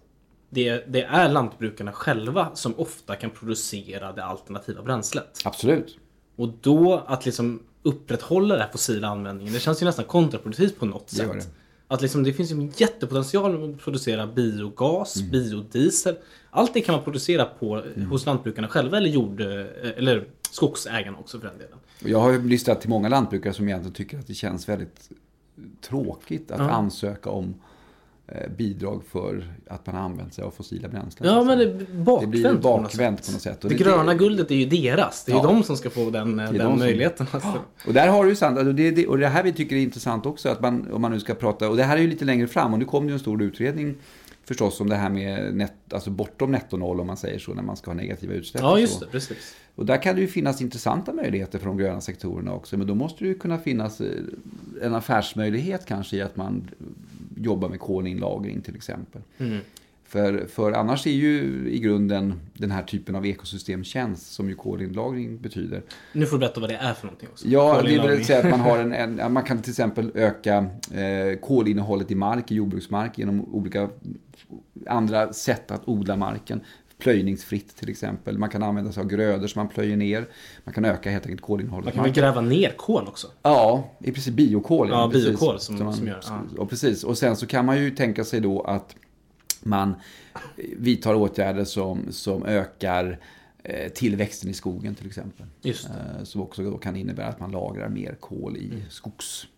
det, det är lantbrukarna själva som ofta kan producera det alternativa bränslet. Absolut. Och då att liksom upprätthålla den här fossila användningen, det känns ju nästan kontraproduktivt på något sätt. Att liksom, det finns en jättepotential att producera biogas, mm. biodiesel. Allt det kan man producera på, mm. hos lantbrukarna själva eller, jord, eh, eller skogsägarna också för den delen. Jag har ju lyssnat till många lantbrukare som egentligen tycker att det känns väldigt tråkigt att ja. ansöka om bidrag för att man har använt sig av fossila bränslen. Ja, men det, bakvänt det blir bakvänt på något sätt. Det, det gröna guldet är ju deras. Det är ja. ju de som ska få den, den de möjligheten. Som... Alltså. Och där har du ju sant. Alltså det, det, och det här vi tycker är intressant också. Att man, om man nu ska prata, och det här är ju lite längre fram. Och nu kommer ju en stor utredning förstås om det här med net, alltså bortom netto noll om man säger så, när man ska ha negativa utsläpp. Ja, just det, precis. Och där kan det ju finnas intressanta möjligheter för de gröna sektorerna också. Men då måste det ju kunna finnas eh, en affärsmöjlighet kanske i att man jobbar med kolinlagring till exempel. Mm. För, för annars är ju i grunden den här typen av ekosystemtjänst som ju kolinlagring betyder. Nu får du berätta vad det är för någonting också. Ja, det vill säga att man, har en, en, man kan till exempel öka eh, kolinnehållet i mark, i jordbruksmark genom olika andra sätt att odla marken. Plöjningsfritt till exempel. Man kan använda sig av grödor som man plöjer ner. Man kan öka helt enkelt kolinnehållet. Man kan väl gräva ner kol också? Ja, i princip biokol. Ja, ja biokol som, som, man, som gör. Ja. Och precis. Och sen så kan man ju tänka sig då att man vidtar åtgärder som, som ökar eh, tillväxten i skogen till exempel. Just det. Som också då kan innebära att man lagrar mer kol i skogs Eh,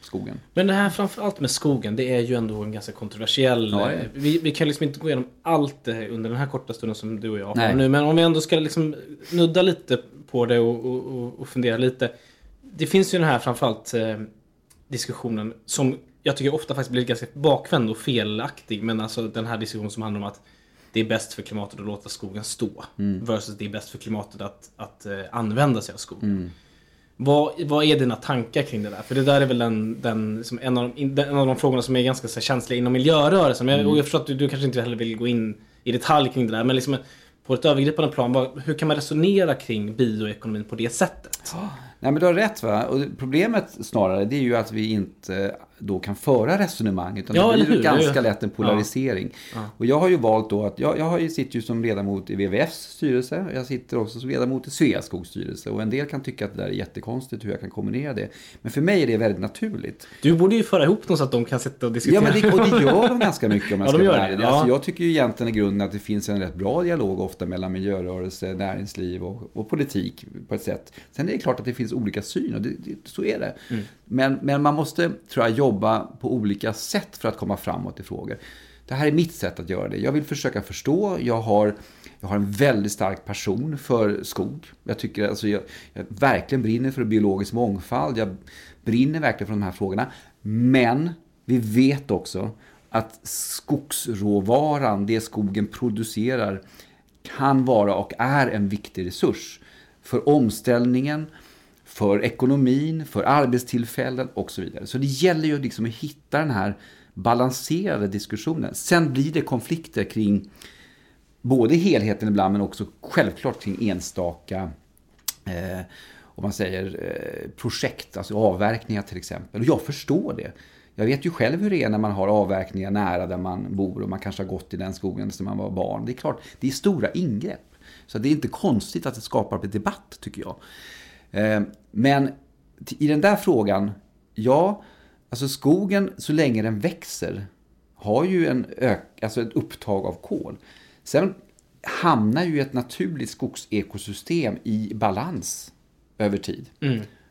skogen. Men det här framförallt med skogen, det är ju ändå en ganska kontroversiell... Ja, vi, vi, kan liksom inte gå igenom allt det under den här korta stunden som du och jag har nu. Men om vi ändå ska liksom nudda lite på det och, och, och fundera lite. Det finns ju den här framförallt eh, diskussionen som jag tycker ofta faktiskt blir ganska bakvänd och felaktig. Men alltså den här diskussionen som handlar om att det är bäst för klimatet att låta skogen stå. Mm. Versus det är bäst för klimatet att, att uh, använda sig av skog. Mm. Vad, vad är dina tankar kring det där? För det där är väl den, den, som en, av de, en av de frågorna som är ganska så känsliga inom miljörörelsen. Mm. Och jag förstår att du, du, kanske inte heller vill gå in i detalj kring det där. Men liksom på ett övergripande plan, vad, hur kan man resonera kring bioekonomin på det sättet? Nej men du har rätt va. Och problemet snarare det är ju att vi inte då kan föra resonemang. Utan ja, det blir ju ganska lätt en polarisering. Ja. Och jag har ju valt då att, jag, jag har ju, sitter ju som ledamot i WWFs styrelse. Jag sitter också som ledamot i Sveaskogs styrelse. Och en del kan tycka att det där är jättekonstigt hur jag kan kombinera det. Men för mig är det väldigt naturligt. Du borde ju föra ihop dem så att de kan sitta och diskutera. Ja, men det, och det gör de ganska mycket om jag ja, ska vara ärlig. Alltså, jag tycker ju egentligen i grunden att det finns en rätt bra dialog ofta mellan miljörörelse, näringsliv och, och politik på ett sätt. Sen är det klart att det finns olika syn och det, det, så är det. Mm. Men, men man måste, tror jag, jobba på olika sätt för att komma framåt i frågor. Det här är mitt sätt att göra det. Jag vill försöka förstå. Jag har, jag har en väldigt stark passion för skog. Jag tycker alltså jag, jag verkligen brinner för biologisk mångfald. Jag brinner verkligen för de här frågorna. Men vi vet också att skogsråvaran, det skogen producerar, kan vara och är en viktig resurs för omställningen, för ekonomin, för arbetstillfällen och så vidare. Så det gäller ju liksom att hitta den här balanserade diskussionen. Sen blir det konflikter kring både helheten ibland men också självklart kring enstaka eh, om man säger eh, projekt, alltså avverkningar till exempel. Och jag förstår det. Jag vet ju själv hur det är när man har avverkningar nära där man bor och man kanske har gått i den skogen sedan man var barn. Det är klart, det är stora ingrepp. Så det är inte konstigt att det skapar debatt tycker jag. Eh, men i den där frågan, ja, alltså skogen så länge den växer har ju en ök, alltså ett upptag av kol. Sen hamnar ju ett naturligt skogsekosystem i balans över tid.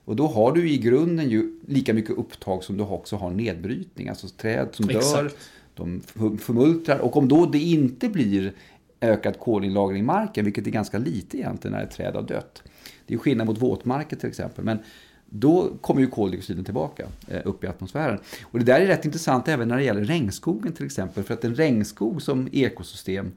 Och då har du i grunden ju lika mycket upptag som du också har nedbrytning. Alltså träd som dör, Exakt. de f- förmultnar. Och om då det inte blir ökad kolinlagring i marken, vilket är ganska lite egentligen när ett träd har dött. Det är skillnad mot våtmarker till exempel. Men då kommer ju koldioxiden tillbaka eh, upp i atmosfären. Och det där är rätt intressant även när det gäller regnskogen till exempel. För att en regnskog som ekosystem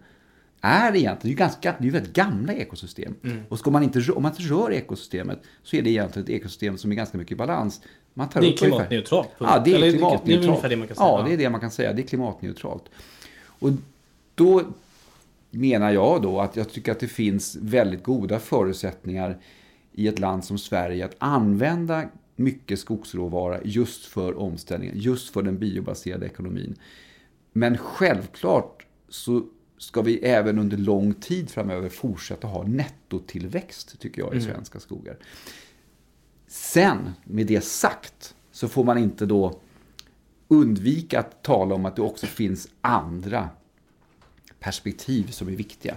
är egentligen, det är ju ganska, det är väldigt gamla ekosystem. Och ska man inte, om man inte rör ekosystemet så är det egentligen ett ekosystem som är ganska mycket i balans. Man tar Det är klimatneutralt. Ja, det är Eller det är klimatneutralt. det man kan säga. Ja, det är det man kan säga. Det är klimatneutralt. Och då menar jag då att jag tycker att det finns väldigt goda förutsättningar i ett land som Sverige att använda mycket skogsråvara just för omställningen, just för den biobaserade ekonomin. Men självklart så ska vi även under lång tid framöver fortsätta ha nettotillväxt, tycker jag, i svenska skogar. Sen, med det sagt, så får man inte då undvika att tala om att det också finns andra perspektiv som är viktiga.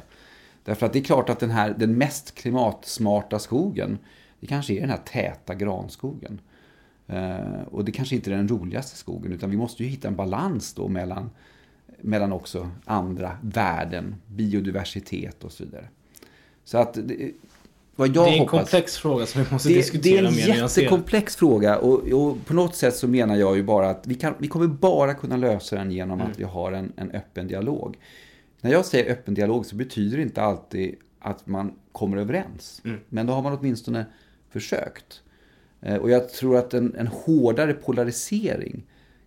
Därför att det är klart att den, här, den mest klimatsmarta skogen, det kanske är den här täta granskogen. Eh, och det kanske inte är den roligaste skogen, utan vi måste ju hitta en balans då mellan, mellan också andra värden, biodiversitet och så vidare. Så att, det, vad jag det är en hoppas... komplex fråga som vi måste Det, det diskutera är en mer nyanserat. jättekomplex fråga och, och på något sätt så menar jag ju bara att vi, kan, vi kommer bara kunna lösa den genom Mm. att vi har en, en öppen dialog. När jag säger öppen dialog så betyder det inte alltid att man kommer överens. Mm. Men då har man åtminstone försökt. Eh, Och jag tror att en, en hårdare polarisering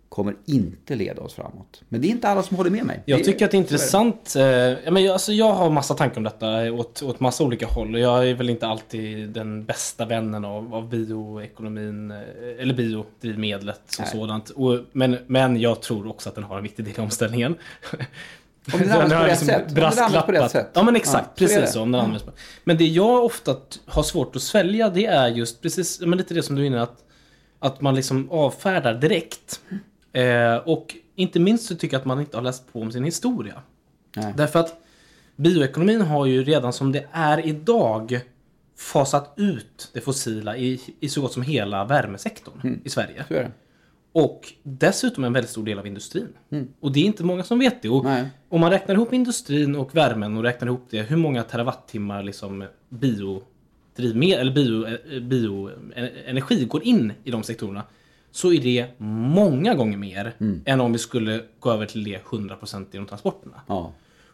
kommer inte leda oss framåt. Men det är inte alla som håller med mig. Jag tycker att det är intressant. eh, men jag, alltså, jag har massa tankar om detta åt, åt massa olika håll. Och jag är väl inte alltid den bästa vännen av, av bioekonomin, eh, eller biodrivmedlet som sådant. Och, men, men jag tror också att den har en viktig del i omställningen. Om den Så används på rätt liksom sätt. Används på rätt brasklappat. sätt. Ja men exakt, Ja, så precis det. så. Om den används på. Men det jag ofta har svårt att svälja det är just precis, men lite det som du är inne att, att man liksom avfärdar direkt. Eh, och inte minst så tycker jag att man inte har läst på om sin historia. Nej. Därför att bioekonomin har ju redan som det är idag fasat ut det fossila i, i så gott som hela värmesektorn i Sverige. Och dessutom en väldigt stor del av industrin. Och det är inte många som vet det. Och Nej. om man räknar ihop industrin och värmen och räknar ihop det, hur många terawattimmar liksom biodrivmedel eller bio, bioenergi går in i de sektorerna. Så är det många gånger mer än om vi skulle gå över till det 100% inom transporterna. Ja.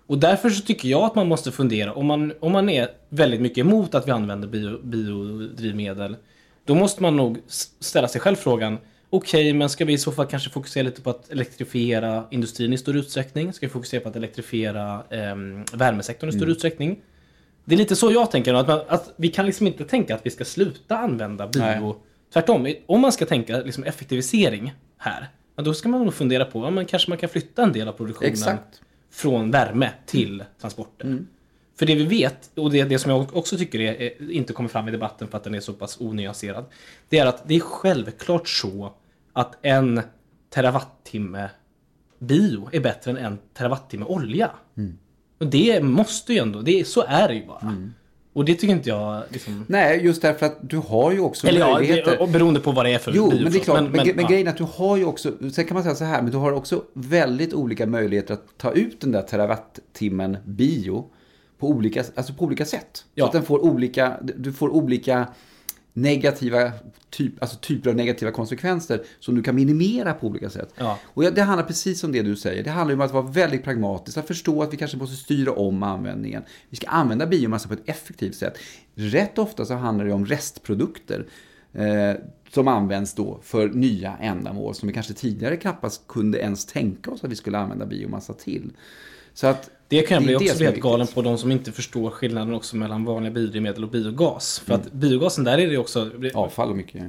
Och därför så tycker jag att man måste fundera, om man, om man är väldigt mycket emot att vi använder bio, biodrivmedel, då måste man nog ställa sig själv frågan, okej, men ska vi i så fall kanske fokusera lite på att elektrifiera industrin i större utsträckning? Ska vi fokusera på att elektrifiera ehm, värmesektorn i större utsträckning? Det är lite så jag tänker, att, man, att vi kan liksom inte tänka att vi ska sluta använda bio. Nej. Tvärtom, om man ska tänka liksom effektivisering här, då ska man nog fundera på, ja, men kanske man kan flytta en del av produktionen Exakt. från värme till transporter. För det vi vet, och det, det som jag också tycker är, är, inte kommer fram i debatten för att den är så pass onyanserad, det är att det är självklart så att en terawattimme bio är bättre än en terawattimme olja. Och det måste ju ändå, det, så är det ju bara. Och det tycker inte jag liksom... Nej, just därför att du har ju också Eller ja, möjligheter. det, och beroende på vad det är för Jo, bio. men det är klart. Men, men, ja. grejen är att du har ju också, sen kan man säga så här, men du har också väldigt olika möjligheter att ta ut den där terawattimmen bio på olika, alltså på olika sätt. Ja. Så att den får olika, du får olika negativa, typ, alltså typer av negativa konsekvenser som du kan minimera på olika sätt. Ja. Och det handlar precis om det du säger. Det handlar om att vara väldigt pragmatisk, att förstå att vi kanske måste styra om användningen. Vi ska använda biomassa på ett effektivt sätt. Rätt ofta så handlar det om restprodukter eh, som används då för nya ändamål som vi kanske tidigare knappast kunde ens tänka oss att vi skulle använda biomassa till. Så att Det kan jag bli också helt galen på de som inte förstår skillnaden också mellan vanliga biodrivmedel och biogas. För att biogasen där är det också... Avfall och mycket.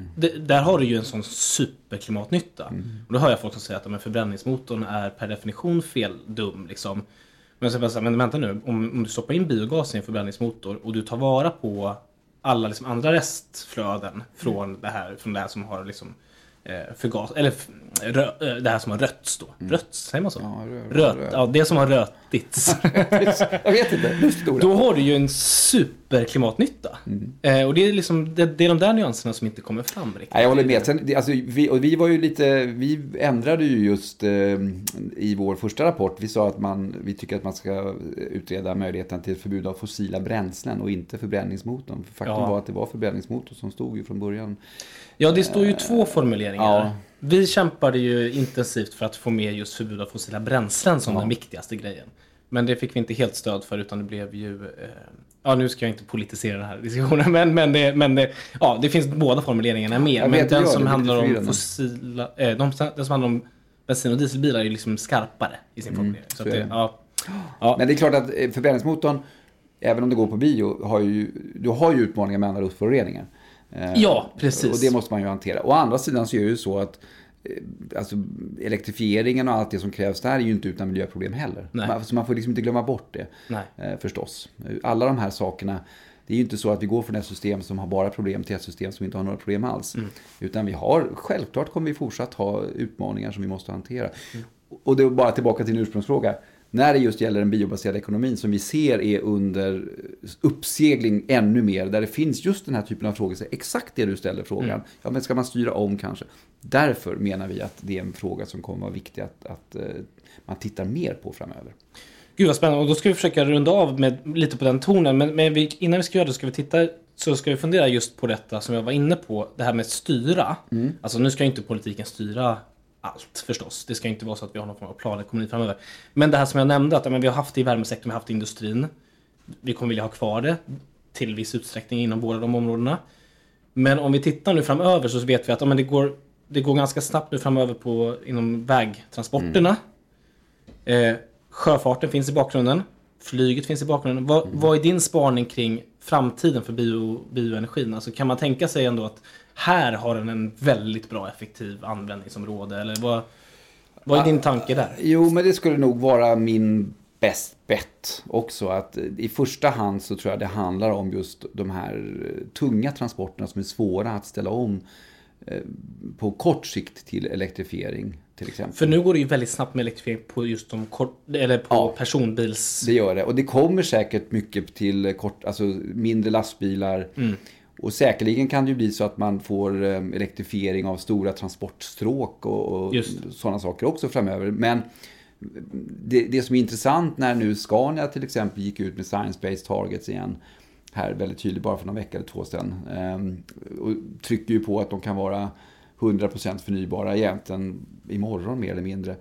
Där har du ju en sån superklimatnytta. Mm. Och då hör jag folk som säger att men förbränningsmotorn är per definition fel dum. Liksom. Men så men vänta nu, om, om du stoppar in biogas i en förbränningsmotor och du tar vara på alla liksom andra restflöden från det här, från det här som har liksom eh, förgas, eller rö, eh, det här som har rötts då. Rötts, säger man så? Ja, rö- Röt, rö- ja, det som har rötits. Jag vet inte. Då har du ju en superklimatnytta. Mm. Eh, och det är liksom det, det är de där nyanserna som inte kommer fram riktigt. Nej, jag håller med. Sen, alltså, vi, och vi var ju lite, vi ändrade ju just eh, i vår första rapport. Vi sa att man, vi tycker att man ska utreda möjligheten till förbud av fossila bränslen och inte förbränningsmotorn. För faktum Ja. var att det var förbränningsmotorn som stod ju från början. Ja, det står ju två formuleringar. ja. Vi kämpade ju intensivt för att få med just förbud av fossila bränslen som den viktigaste grejen. Men det fick vi inte helt stöd för utan det blev ju... Eh, ja, nu ska jag inte politisera den här diskussionen men, men, det, men det, ja, det finns båda formuleringarna med. Jag men den som handlar om fossila... Eh, de, den som handlar om bensin och dieselbilar är ju liksom skarpare i sin formulering. så så det. ja, ja, Men det är klart att eh, förbränningsmotorn, även om det går på bio, har ju, du har ju utmaningar med andra luftföroreningar. Eh, Ja, precis. Och det måste man ju hantera. Å andra sidan så är det ju så att eh, alltså, elektrifieringen och allt det som krävs där är ju inte utan miljöproblem heller. Man, så man får liksom inte glömma bort det. Nej. Eh, förstås. Alla de här sakerna, det är ju inte så att vi går från ett system som har bara problem till ett system som inte har några problem alls. Mm. Utan vi har, självklart kommer vi fortsatt ha utmaningar som vi måste hantera. Mm. Och det är bara tillbaka till din ursprungsfråga. När det just gäller den biobaserade ekonomin som vi ser är under uppsegling ännu mer, där det finns just den här typen av frågor, så exakt det du ställer frågan. Mm. Ja, men ska man styra om kanske? Därför menar vi att det är en fråga som kommer vara viktig att, att eh, man tittar mer på framöver. Gud vad spännande. Och då ska vi försöka runda av med lite på den tonen. Men, men vi, innan vi ska göra det ska vi titta så ska vi fundera just på detta som jag var inne på. Det här med styra. Alltså nu ska inte politiken styra allt förstås. Det ska inte vara så att vi har någon form av planekonomi framöver. Men det här som jag nämnde att ja, men vi har haft det i värmesektorn, vi har haft det i industrin. Vi kommer vilja ha kvar det till viss utsträckning inom båda de områdena. Men om vi tittar nu framöver så vet vi att ja, men det, går, det går ganska snabbt nu framöver på, inom vägtransporterna. Eh, sjöfarten finns i bakgrunden. Flyget finns i bakgrunden. Vad, vad är din spaning kring framtiden för bio, bioenergin? Alltså kan man tänka sig ändå att här har den en väldigt bra effektiv användningsområde? Eller vad, vad är din tanke där? Jo, men det skulle nog vara min best bet också. Att I första hand så tror jag det handlar om just de här eh, tunga transporterna som är svåra att ställa om eh, på kort sikt till elektrifiering till exempel. För nu går det ju väldigt snabbt med elektrifiering på just de kort, eller på Ja. personbils... Det gör det. Och det kommer säkert mycket till kort, alltså mindre lastbilar. Och säkerligen kan det ju bli så att man får eh, elektrifiering av stora transportstråk och, och sådana saker också framöver. Men det, det som är intressant när nu Scania till exempel gick ut med science-based targets igen, här väldigt tydligt bara för några veckor eller två sedan, ehm, och trycker ju på att de kan vara 100% förnybara egentligen imorgon mer eller mindre.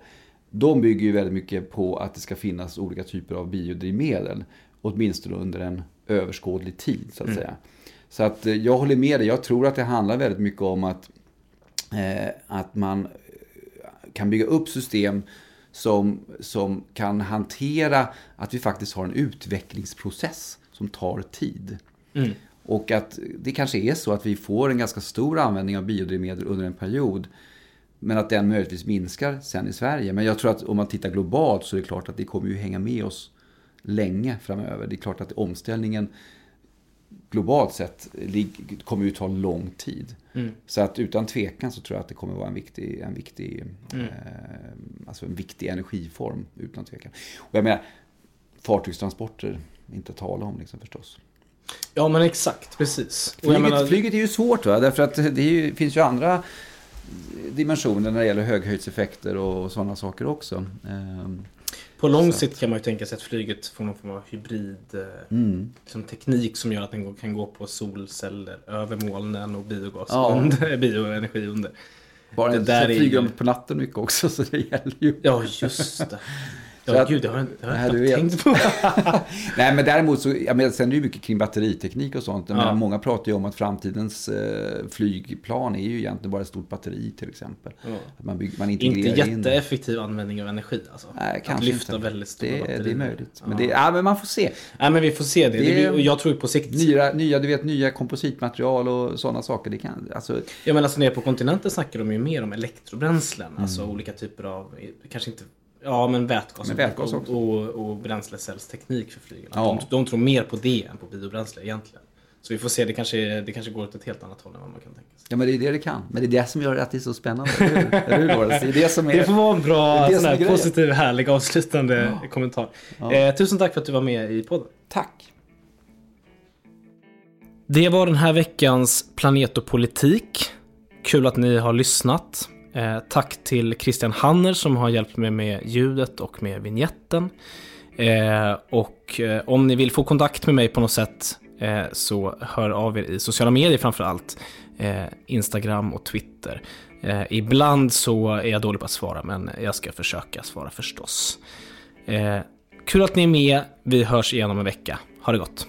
De bygger ju väldigt mycket på att det ska finnas olika typer av biodrivmedel, åtminstone under en överskådlig tid så att säga. Så att eh, jag håller med dig, jag tror att det handlar väldigt mycket om att, eh, att man kan bygga upp system som, som kan hantera att vi faktiskt har en utvecklingsprocess som tar tid. Och att det kanske är så att vi får en ganska stor användning av biodrivmedel under en period. Men att den möjligtvis minskar sen i Sverige. Men jag tror att om man tittar globalt så är det klart att det kommer ju hänga med oss länge framöver. Det är klart att omställningen globalt sett kommer ju ta lång tid. Så att utan tvekan så tror jag att det kommer vara en viktig, en viktig, eh, alltså en viktig energiform utan tvekan. Och jag menar, fartygstransporter, inte att tala om liksom förstås. Ja men exakt, precis. Flyget, menar- flyget är ju svårt va? därför att det ju, finns ju andra dimensioner när det gäller höghöjdseffekter och sådana saker också. Ehm, På lång Så sikt kan man ju tänka sig att flyget får någon form av hybrid eh, Mm. liksom teknik som gör att den kan gå på solceller över molnen och biogas Ja. under, bioenergi under. Bara Det där där är flyger de på natten mycket också så det gäller ju. Ja, just det. Så Ja, att- gud, det har jag det har jag inte tänkt på. Nej men däremot så, jag menar, sen är det ju mycket kring batteriteknik och sånt. Jag Ja. menar, många pratar ju om att framtidens eh, flygplan är ju egentligen bara ett stort batteri till exempel. Ja. Att man, bygger, man Inte integrerar in det. jätteeffektiv användning av energi alltså. Nej, att lyfta inte. väldigt stora det, batterier. det är möjligt. Men, Ja. det, ja, men man får se. Nej men vi får se det. Det- det blir, och jag tror ju på sikt. Nya, nya, du vet, nya kompositmaterial och sådana saker. Det kan, alltså, Ja men alltså nere på kontinenten snackar de ju mer om elektrobränslen. Alltså Mm. olika typer av, kanske inte, ja men vätgas, Men vätgas och, och, och bränslecellsteknik för flygen. Ja. De, de tror mer på det än på biobränsle egentligen. Så vi får se, det kanske, det kanske går åt ett helt annat håll än vad man kan tänka sig. Ja, men det är det det kan. Men det är det som gör att det är så spännande. Eller hur, Lorenz? Det är det som är... Det får vara en bra, sån här, positiv, härlig, avslutande kommentar. Eh, tusen tack för att du var med i podden. Tack. Det var den här veckans Planet och politik. Kul att ni har lyssnat. Eh, tack till Christian Hanner som har hjälpt mig med ljudet och med vignetten. Eh, och eh, om ni vill få kontakt med mig på något sätt eh, så hör av er i sociala medier framför allt. Eh, Instagram och Twitter. Eh, ibland så är jag dålig på att svara men jag ska försöka svara förstås. Kul att ni är med. Vi hörs igen om en vecka. Ha det gott.